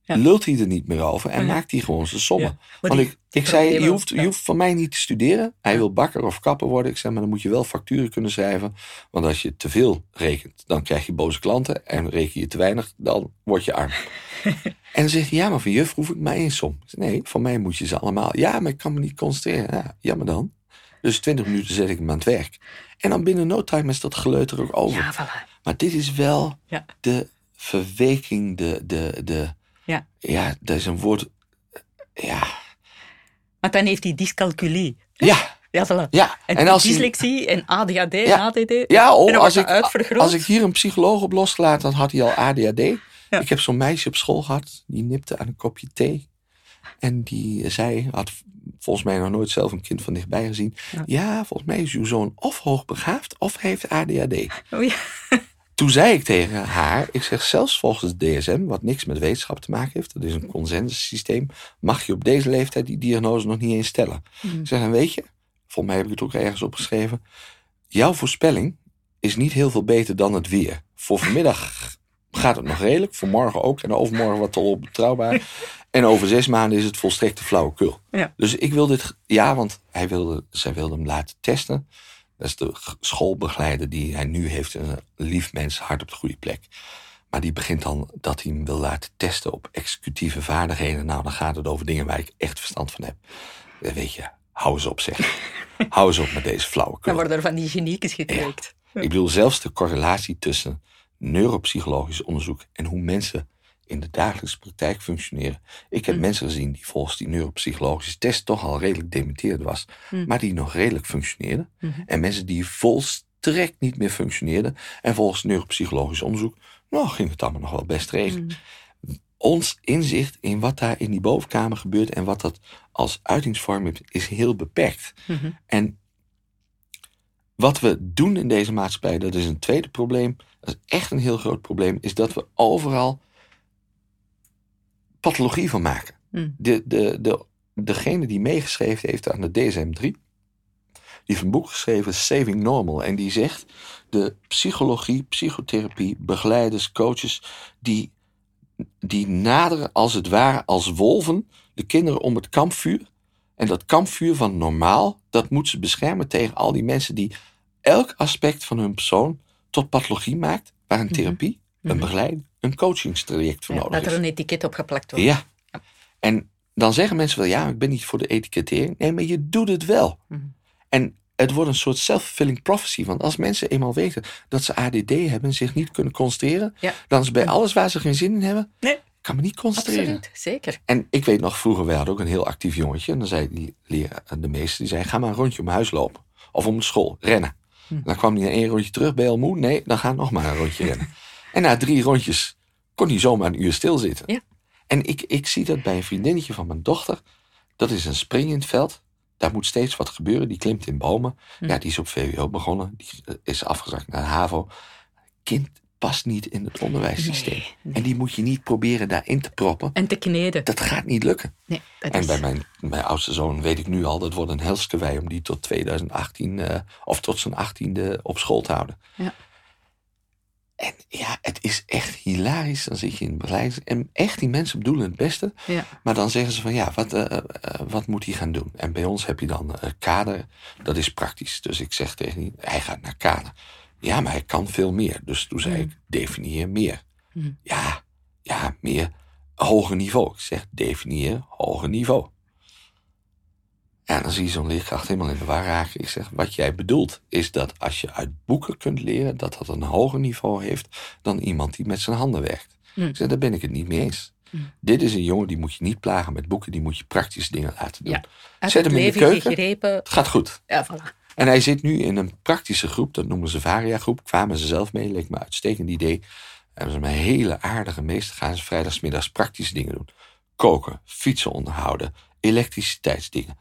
ja. lult hij er niet meer over en maakt hij gewoon zijn sommen. Want ik, ik zei, je hoeft, je hoeft van mij niet te studeren. Hij wil bakker of kapper worden. Ik zei, maar dan moet je wel facturen kunnen schrijven. Want als je te veel rekent, dan krijg je boze klanten. En reken je te weinig, dan word je arm. <laughs> en dan zegt hij, ja, maar van juf hoef ik maar één som. nee, van mij moet je ze allemaal. Ja, maar ik kan me niet concentreren. Ja, jammer dan. Dus 20 minuten zet ik hem aan het werk. En dan binnen no time is dat geleuter ook over. Voilà. Maar dit is wel de verweking, de, de, de, ja. ja, dat is een woord. Ja. Maar dan heeft hij dyscalculie. Ja. Ja, voilà. ja. En, en als dyslexie en ADHD en ADD. Ja, oh, als, ik, als ik hier een psycholoog op loslaat, dan had hij al ADHD. Ik heb zo'n meisje op school gehad, die nipte aan een kopje thee. En die zei, had volgens mij nog nooit zelf een kind van dichtbij gezien. Ja, volgens mij is uw zoon of hoogbegaafd of heeft ADHD. Oh ja. <laughs> Toen zei ik tegen haar, ik zeg zelfs volgens het DSM, wat niks met wetenschap te maken heeft, dat is een consensussysteem, mag je op deze leeftijd die diagnose nog niet eens stellen. Mm. Ik zeg, en weet je, volgens mij heb ik het ook ergens opgeschreven, jouw voorspelling is niet heel veel beter dan het weer. Voor vanmiddag gaat het nog redelijk, voor morgen ook en overmorgen wat al betrouwbaar. <laughs> En over zes maanden is het volstrekte flauwekul. Ja. Dus ik wil dit, ja, want hij wilde, zij wilde hem laten testen. Dat is de schoolbegeleider die hij nu heeft. Een lief mens, hard op de goede plek. Maar die begint dan dat hij hem wil laten testen op executieve vaardigheden. Nou, dan gaat het over dingen waar ik echt verstand van heb. Dan weet je, hou eens op zeg. <laughs> hou eens op met deze flauwekul. Dan worden er van die geniekes gekweekt. Ik bedoel, zelfs de correlatie tussen neuropsychologisch onderzoek en hoe mensen in de dagelijkse praktijk functioneren. Ik heb mm. mensen gezien die volgens die neuropsychologische test toch al redelijk dementeerd was, mm. maar die nog redelijk functioneerden. Mm-hmm. En mensen die volstrekt niet meer functioneerden. En volgens neuropsychologisch onderzoek, nou, ging het allemaal nog wel best regelen. Ons inzicht in wat daar in die bovenkamer gebeurt en wat dat als uitingsvorm heeft, is heel beperkt. En wat we doen in deze maatschappij, dat is een tweede probleem. Dat is echt een heel groot probleem, is dat we overal pathologie van maken. Hmm. De, de, de, degene die meegeschreven heeft aan de DSM-3, die heeft een boek geschreven, Saving Normal. En die zegt, de psychologie, psychotherapie, begeleiders, coaches, die, die naderen als het ware als wolven de kinderen om het kampvuur. En dat kampvuur van normaal, dat moet ze beschermen tegen al die mensen die elk aspect van hun persoon tot pathologie maakt. waar een therapie, een begeleiding, een coachingstraject voor ja, nodig dat is. er een etiket op geplakt wordt. Ja. En dan zeggen mensen wel, ja, ik ben niet voor de etikettering. Nee, maar je doet het wel. Mhm. En het wordt een soort self-fulfilling prophecy. Want als mensen eenmaal weten dat ze ADD hebben en zich niet kunnen concentreren, Ja. dan is bij alles waar ze geen zin in hebben, Nee, kan me niet concentreren. absoluut. Zeker. En ik weet nog, vroeger, wij hadden ook een heel actief jongetje. En dan zei die leraar, de meester, die zei, ga maar een rondje om huis lopen. Of om de school, rennen. Hm. En dan kwam hij na één rondje terug, ben je al moe? Nee, dan ga nog maar een rondje rennen. <laughs> En na drie rondjes kon hij zomaar een uur stilzitten. Ja. En ik, ik zie dat bij een vriendinnetje van mijn dochter. Dat is een spring in het veld. Daar moet steeds wat gebeuren. Die klimt in bomen. Hm. Ja, die is op VWO begonnen. Die is afgezakt naar HAVO. Kind past niet in het onderwijssysteem. Nee, nee. En die moet je niet proberen daarin te proppen. En te kneden. Dat gaat niet lukken. Nee, En is... bij mijn, mijn oudste zoon weet ik nu al, dat wordt een helskewei om die tot 2018 eh, of tot zijn 18e op school te houden. Ja. En ja, het is echt hilarisch. Dan zit je in begeleiding. En echt, die mensen bedoelen het beste. Ja. Maar dan zeggen ze van ja, wat, eh, eh, wat moet hij gaan doen? En bij ons heb je dan eh, kader. Dat is praktisch. Dus ik zeg tegen die, hij gaat naar kader. Ja, maar hij kan veel meer. Dus toen zei Mm. ik, definieer meer. Mm. Ja, ja, meer hoger niveau. Ik zeg, definieer hoger niveau. Ja, dan zie je zo'n leerkracht helemaal in de war raken. Ik zeg, wat jij bedoelt is dat als je uit boeken kunt leren... dat dat een hoger niveau heeft dan iemand die met zijn handen werkt. Mm. Ik zeg, daar ben ik het niet mee eens. Mm. Dit is een jongen, die moet je niet plagen met boeken. Die moet je praktische dingen laten doen. Ja. Zet het hem in de keuken. gegrepen. Het gaat goed. Ja, voilà. En hij zit nu in een praktische groep, dat noemen ze Varia-groep. Kwamen ze zelf mee, leek me een uitstekend idee. Hebben ze een hele aardige meester gaan ze vrijdagsmiddags praktische dingen doen. Koken, fietsen onderhouden, elektriciteitsdingen.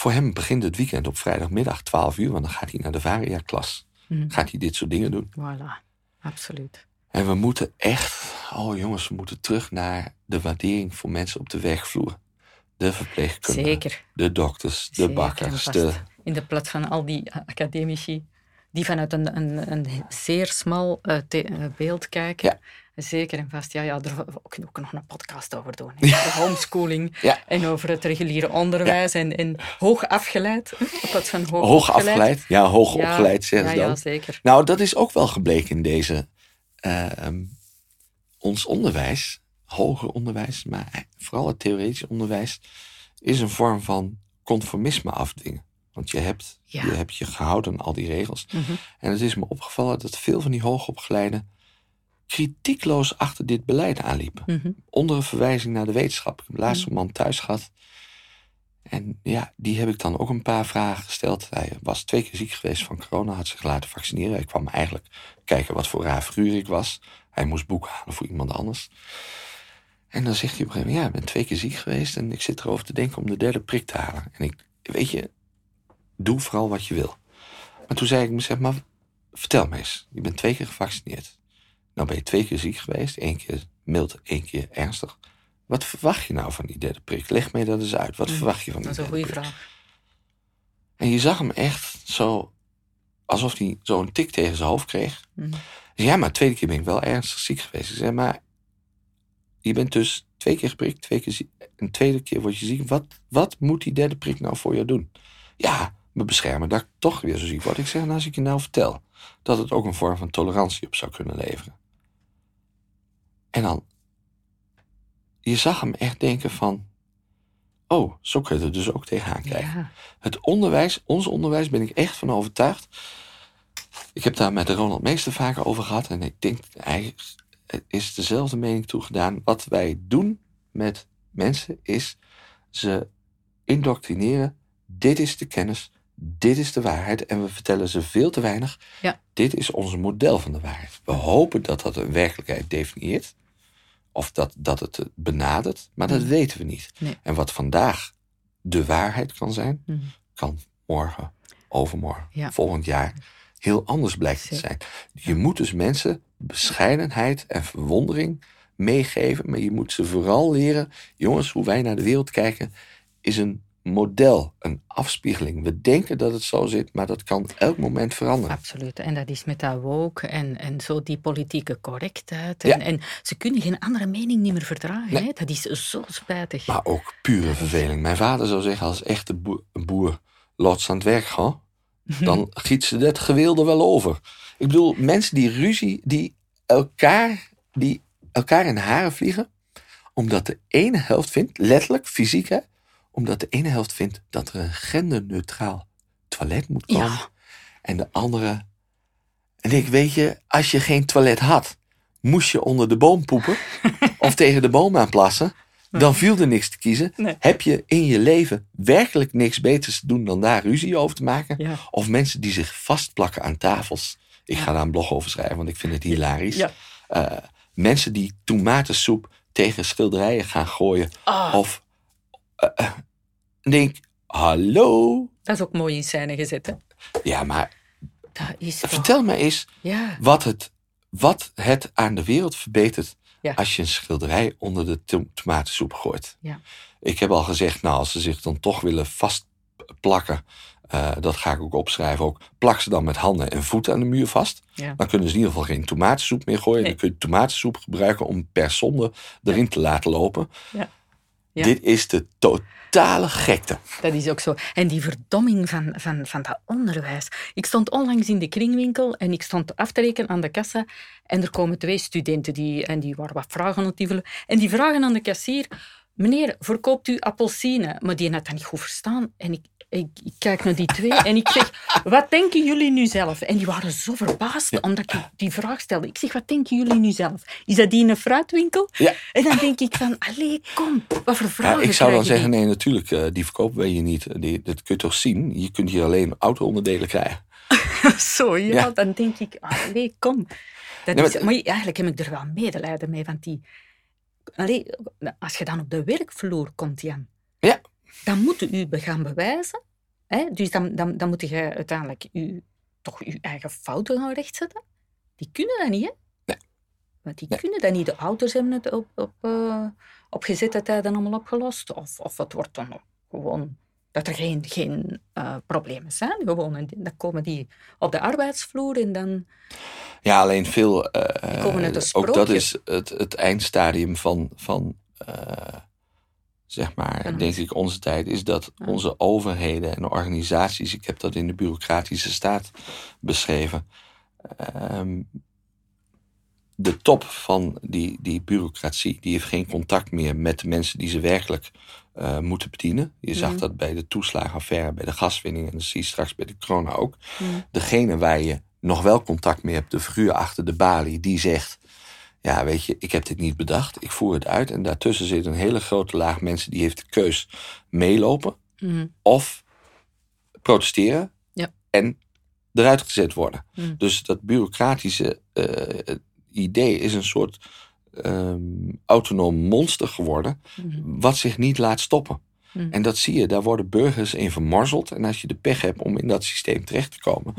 Voor hem begint het weekend op vrijdagmiddag 12 uur, want dan gaat hij naar de Varia-klas. Mhm. Gaat hij dit soort dingen doen. Voilà. Absoluut. En we moeten echt, oh jongens, we moeten terug naar de waardering voor mensen op de werkvloer. De verpleegkundigen, Zeker. de dokters, de Zeker bakkers, de In de plaats van al die academici die vanuit een, een, een zeer smal eh, te- eh, beeld kijken. Ja. Zeker en vast. Ja, ja, daar ook, ook nog een podcast over doen. Over homeschooling <laughs> Ja. en over het reguliere onderwijs en, en hoog afgeleid. van hoog, hoog afgeleid. Ja, hoog Ja, opgeleid zeggen ja, ze dan. Ja, zeker. Nou, dat is ook wel gebleken in deze. ehm, ons onderwijs, hoger onderwijs, maar vooral het theoretisch onderwijs, is een vorm van conformisme afdwingen. Want je hebt, je hebt je gehouden aan al die regels. Mhm. En het is me opgevallen dat veel van die hoogopgeleiden kritiekloos achter dit beleid aanliepen. Mhm. Onder een verwijzing naar de wetenschap. Ik heb laatst een man thuis gehad. En ja, die heb ik dan ook een paar vragen gesteld. Hij was twee keer ziek geweest van corona, had zich laten vaccineren. Hij kwam eigenlijk kijken wat voor raar figuur ik was. Hij moest boeken halen voor iemand anders. En dan zegt hij op een gegeven moment, ja, ik ben twee keer ziek geweest en ik zit erover te denken om de derde prik te halen. En ik, weet je, doe vooral wat je wil. Maar toen zei ik mezelf, maar vertel me eens, je bent twee keer gevaccineerd. Nou ben je twee keer ziek geweest, één keer mild, één keer ernstig. Wat verwacht je nou van die derde prik? Leg mij dat eens uit. Wat Mm, verwacht je van die Dat is een derde goede prik? vraag. En je zag hem echt zo, alsof hij zo'n tik tegen zijn hoofd kreeg. Mhm. Ja, maar tweede keer ben ik wel ernstig ziek geweest. Ik zei, maar je bent dus twee keer geprikt, twee keer ziek. Een tweede keer word je ziek. Wat, wat moet die derde prik nou voor jou doen? Ja, me beschermen dat ik toch weer zo ziek word. Ik zeg, nou, als ik je nou vertel dat het ook een vorm van tolerantie op zou kunnen leveren. En dan, je zag hem echt denken van, oh, zo kun je er dus ook tegenaan kijken. Ja. Het onderwijs, ons onderwijs, ben ik echt van overtuigd. Ik heb daar met Ronald Meester vaker over gehad. En ik denk, hij is dezelfde mening toegedaan. Wat wij doen met mensen is ze indoctrineren. Dit is de kennis, dit is de waarheid. En we vertellen ze veel te weinig. Ja. Dit is ons model van de waarheid. We hopen dat dat een werkelijkheid definieert. Of dat, dat het benadert. Maar dat Mm. weten we niet. Nee. En wat vandaag de waarheid kan zijn, Mhm. kan morgen, overmorgen, Ja. volgend jaar heel anders blijkt te zijn. Je moet dus mensen bescheidenheid en verwondering meegeven, maar je moet ze vooral leren, jongens, hoe wij naar de wereld kijken, is een model, een afspiegeling. We denken dat het zo zit, maar dat kan elk moment veranderen. Absoluut. En dat is met dat woke en, en zo die politieke correctheid. Ja. En, en ze kunnen geen andere mening niet meer verdragen. Nee. Hè? Dat is zo spijtig. Maar ook pure verveling. Mijn vader zou zeggen, als echte boer, boer loods aan het werk gaan, dan giet ze dat geweel er wel over. Ik bedoel, mensen die ruzie, die elkaar, die elkaar in haren vliegen, omdat de ene helft vindt, letterlijk, fysiek hè, omdat de ene helft vindt dat er een genderneutraal toilet moet komen. Ja. En de andere. En ik weet je, als je geen toilet had, moest je onder de boom poepen <laughs> of tegen de boom aanplassen. Dan viel er niks te kiezen. Nee. Heb je in je leven werkelijk niks beters te doen dan daar ruzie over te maken? Ja. Of mensen die zich vastplakken aan tafels. Ik ga daar een blog over schrijven, want ik vind het hilarisch. Ja. Eh, mensen die tomatensoep tegen schilderijen gaan gooien. Ah. Of eh, denk, hallo? Dat is ook mooi in scène gezet, hè? Ja, maar Dat is toch... vertel me eens Ja. wat het, wat het aan de wereld verbetert Ja. als je een schilderij onder de to- tomatensoep gooit. Ja. Ik heb al gezegd, nou, als ze zich dan toch willen vastplakken, eh, dat ga ik ook opschrijven ook, plak ze dan met handen en voeten aan de muur vast. Ja. Dan kunnen ze in ieder geval geen tomatensoep meer gooien. Nee. Dan kun je tomatensoep gebruiken om per sonde erin te laten lopen. Ja. Ja. Dit is de totale gekte. Dat is ook zo. En die verdomming van, van, van dat onderwijs. Ik stond onlangs in de kringwinkel en ik stond af te rekenen aan de kassa. En er komen twee studenten die, en die waren wat vragen aan het. En die vragen aan de kassier: Meneer, verkoopt u appelsine? Maar die had dat niet goed verstaan. En ik, ik, ik kijk naar die twee en ik zeg: Wat denken jullie nu zelf? En die waren zo verbaasd omdat ik die vraag stelde. Ik zeg: Wat denken jullie nu zelf? Is dat die in een fruitwinkel? Ja. En dan denk ik van, allee, kom, wat voor Ja, vragen ik zou dan zeggen, nee, natuurlijk, eh, die verkopen wij hier niet. Die, dat kun je toch zien? Je kunt hier alleen auto-onderdelen krijgen. <laughs> Zo, ja, Ja. dan denk ik, allee, kom. Dat Nee, is, maar- maar eigenlijk heb ik er wel medelijden mee, want die... Allee, als je dan op de werkvloer komt, Jan, Ja. Dan moet u gaan bewijzen. Hè? Dus dan, dan, dan moet je uiteindelijk u, toch uw eigen fouten gaan rechtzetten. Die kunnen dat niet, hè? Nee. Want die Nee. kunnen dat niet. De ouders hebben het op, op, eh, op gezette tijden allemaal opgelost. Of, of het wordt dan gewoon dat er geen, geen eh, problemen zijn. Gewoon. En dan komen die op de arbeidsvloer en dan... Ja, alleen veel. Die komen uit een ook dat is het, het eindstadium van, van zeg maar, denk ik, onze tijd. Is dat onze overheden en organisaties. Ik heb dat in de bureaucratische staat beschreven. ehm, de top van die, die bureaucratie, die heeft geen contact meer met de mensen die ze werkelijk eh, moeten bedienen. Je zag Mhm. dat bij de toeslagenaffaire, bij de gaswinning en dat zie je straks bij de corona ook. Mm. Degene waar je nog wel contact mee hebt, de figuur achter de balie, die zegt: Ja, weet je, ik heb dit niet bedacht, ik voer het uit. En daartussen zit een hele grote laag mensen die heeft de keus meelopen Mm. of protesteren Ja. en eruit gezet worden. Mm. Dus dat bureaucratische eh, idee is een soort ehm, autonoom monster geworden, Mm. wat zich niet laat stoppen. En dat zie je, daar worden burgers in vermorzeld. En als je de pech hebt om in dat systeem terecht te komen.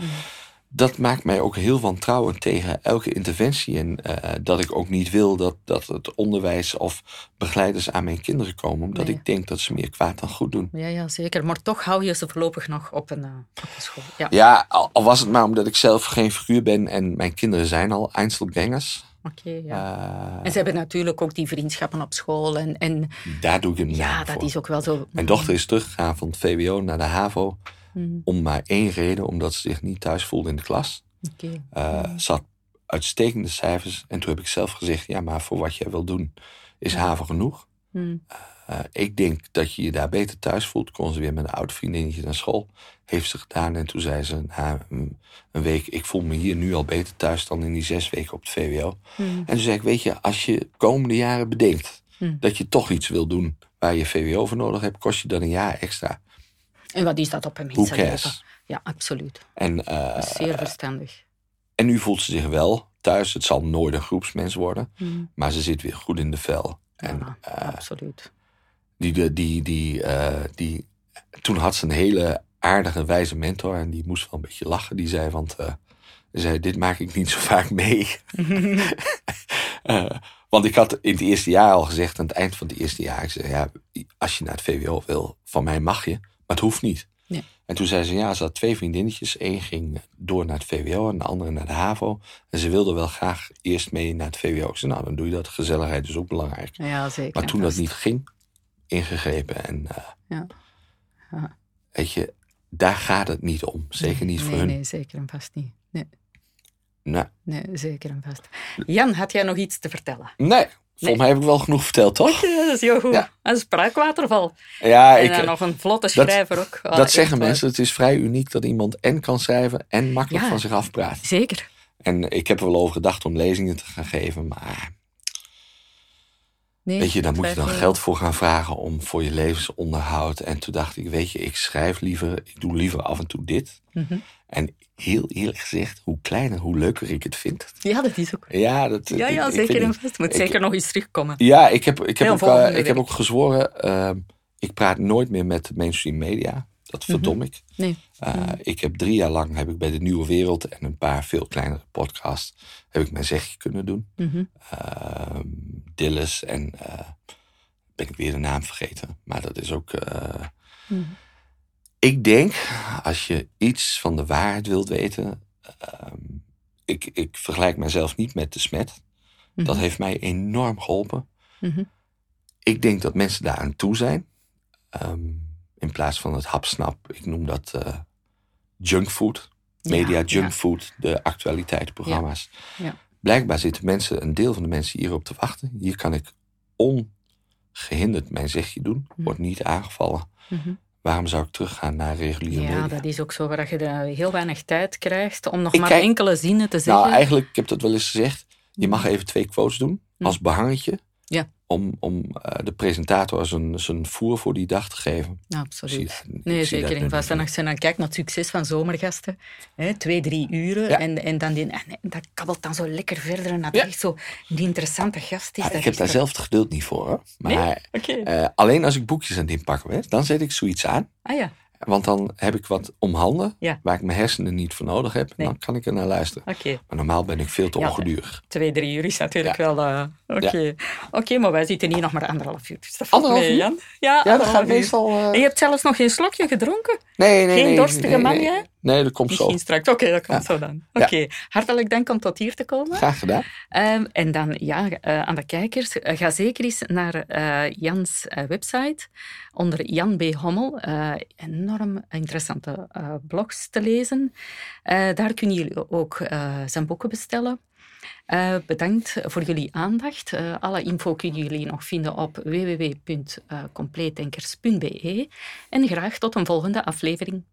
Dat maakt mij ook heel wantrouwend tegen elke interventie. En eh, dat ik ook niet wil dat, dat het onderwijs of begeleiders aan mijn kinderen komen, omdat Nee. ik denk dat ze meer kwaad dan goed doen. Ja, ja, zeker. Maar toch hou je ze voorlopig nog op een, eh, op een school. Ja, Ja, al, al was het maar omdat ik zelf geen figuur ben en mijn kinderen zijn al Einzelgangers. oké. ja. Eh, En ze hebben natuurlijk ook die vriendschappen op school. En, en daar doe ik het met ja, dat voor. is ook wel zo. Mijn dochter is teruggegaan van het VWO naar de HAVO Mm, om maar één reden, omdat ze zich niet thuis voelde in de klas. Oké. Eh, Ze had uitstekende cijfers en toen heb ik zelf gezegd, ja, maar voor wat jij wil doen is HAVO genoeg. Mm, Eh, ik denk dat je je daar beter thuis voelt. Kon ze weer met een oud vriendinnetje naar school. Heeft ze gedaan en toen zei ze na een, een week... ik voel me hier nu al beter thuis dan in die zes weken op het VWO. mm, En toen zei ik, weet je, als je komende jaren bedenkt... Dat je toch iets wil doen waar je VWO voor nodig hebt... kost je dan een jaar extra. En wat is dat op een mensenleven? Ja, absoluut. En, eh, zeer verstandig. en nu voelt ze zich wel thuis. Het zal nooit een groepsmens worden. Mm, Maar ze zit weer goed in de vel. En ja, eh, absoluut. Die, die, die, die, eh, die, toen had ze een hele aardige, wijze mentor. En die moest wel een beetje lachen. Die zei, want zei, dit maak ik niet zo vaak mee. <laughs> Want ik had in het eerste jaar al gezegd, aan het eind van het eerste jaar, ik zei, ja, als je naar het VWO wil, van mij mag je, het hoeft niet. Nee. En toen zei ze, ja, ze had twee vriendinnetjes. Eén ging door naar het VWO en de andere naar de HAVO. En ze wilde wel graag eerst mee naar het VWO. Ik zei, nou, dan doe je dat. Gezelligheid is ook belangrijk. Ja, zeker. Maar en toen dat niet ging, ingegrepen. En eh, Ja. Ja. weet je, daar gaat het niet om. Zeker niet voor hun. Nee, zeker en vast niet. Nee. Nee. nee, zeker en vast. Jan, had jij nog iets te vertellen? Nee, Volgens mij heb ik wel genoeg verteld, toch? <laughs> Ja, dat is heel goed. Ja. Een spraakwaterval. Ja, en dan nog een vlotte schrijver ook. Oh, dat zeggen mensen. Het is vrij uniek dat iemand en kan schrijven en makkelijk van zich afpraat. Zeker. En ik heb er wel over gedacht om lezingen te gaan geven, maar... Nee, weet je, daar moet je dan geld voor gaan vragen om voor je levensonderhoud. En toen dacht ik, weet je, ik schrijf liever, ik doe liever af en toe dit. Mhm. En heel eerlijk gezegd, hoe kleiner, hoe leuker ik het vind. Ja, dat is ook. Ja, dat, ja, ja ik, zeker vast. Moet zeker nog eens terugkomen. Ja, ik heb, ik heb, ook, uh, ik heb ook gezworen, uh, ik praat nooit meer met mainstream media. Dat mhm. verdom ik. Nee. Uh, Ik heb drie jaar lang heb ik bij de Nieuwe Wereld en een paar veel kleinere podcasts heb ik mijn zegje kunnen doen. Mm -hmm. Dillis en ben ik weer de naam vergeten. Maar dat is ook. Mm ik denk, als je iets van de waarheid wilt weten. Uh, ik, ik vergelijk mezelf niet met de smet. Dat mhm. heeft mij enorm geholpen. Mm Ik denk dat mensen daar aan toe zijn. Um, in plaats van het hapsnap. Ik noem dat uh, junkfood. Media ja, junkfood. Ja. De actualiteitsprogramma's. Ja. Blijkbaar zitten mensen, een deel van de mensen hierop te wachten. Hier kan ik ongehinderd mijn zegje doen. Mhm. Wordt niet aangevallen. Mm waarom zou ik teruggaan naar reguliere ja, media? Ja, dat is ook zo, waar je heel weinig tijd krijgt om nog maar enkele zinnen te zeggen. Nou, eigenlijk, ik heb dat wel eens gezegd. Je mag even twee quotes doen hm. als behangetje. Ja. Om, om uh, de presentator zijn, zijn voer voor die dag te geven. absoluut. nee, zeker in vast. En als je dan kijkt naar het succes van zomergasten, hè, twee, drie uren, en, en, dan die, en, dat kabbelt dan zo lekker verder. En dat ja. echt zo die interessante gast is. Ja, ik heb daar zelf het geduld niet voor. Hoor. Maar nee? uh, alleen als ik boekjes aan het inpakken ben, dan zet ik zoiets aan. Ah ja. Want dan heb ik wat om handen waar ik mijn hersenen niet voor nodig heb. Dan kan ik er naar luisteren. Maar normaal ben ik veel te ongedurig. Twee, drie uur is natuurlijk wel... Uh, Oké, okay. maar wij zitten hier nog maar anderhalf uur. Dus dat anderhalf uur? Jan. Ja, ja dat gaat meestal... Uh... En je hebt zelfs nog geen slokje gedronken? Nee, nee, Geen nee, dorstige nee, man, jij? Nee, dat komt Misschien zo. straks. Oké, dat komt zo dan. Oké, hartelijk dank om tot hier te komen. Graag gedaan. Um, en dan, ja, uh, aan de kijkers, uh, ga zeker eens naar uh, Jans website onder Jan B. Hommel. enorm interessante blogs te lezen. daar kunnen jullie ook zijn boeken bestellen. Uh, bedankt voor jullie aandacht. Uh, alle info kunnen jullie nog vinden op www.compleetdenkers.be. En graag tot een volgende aflevering.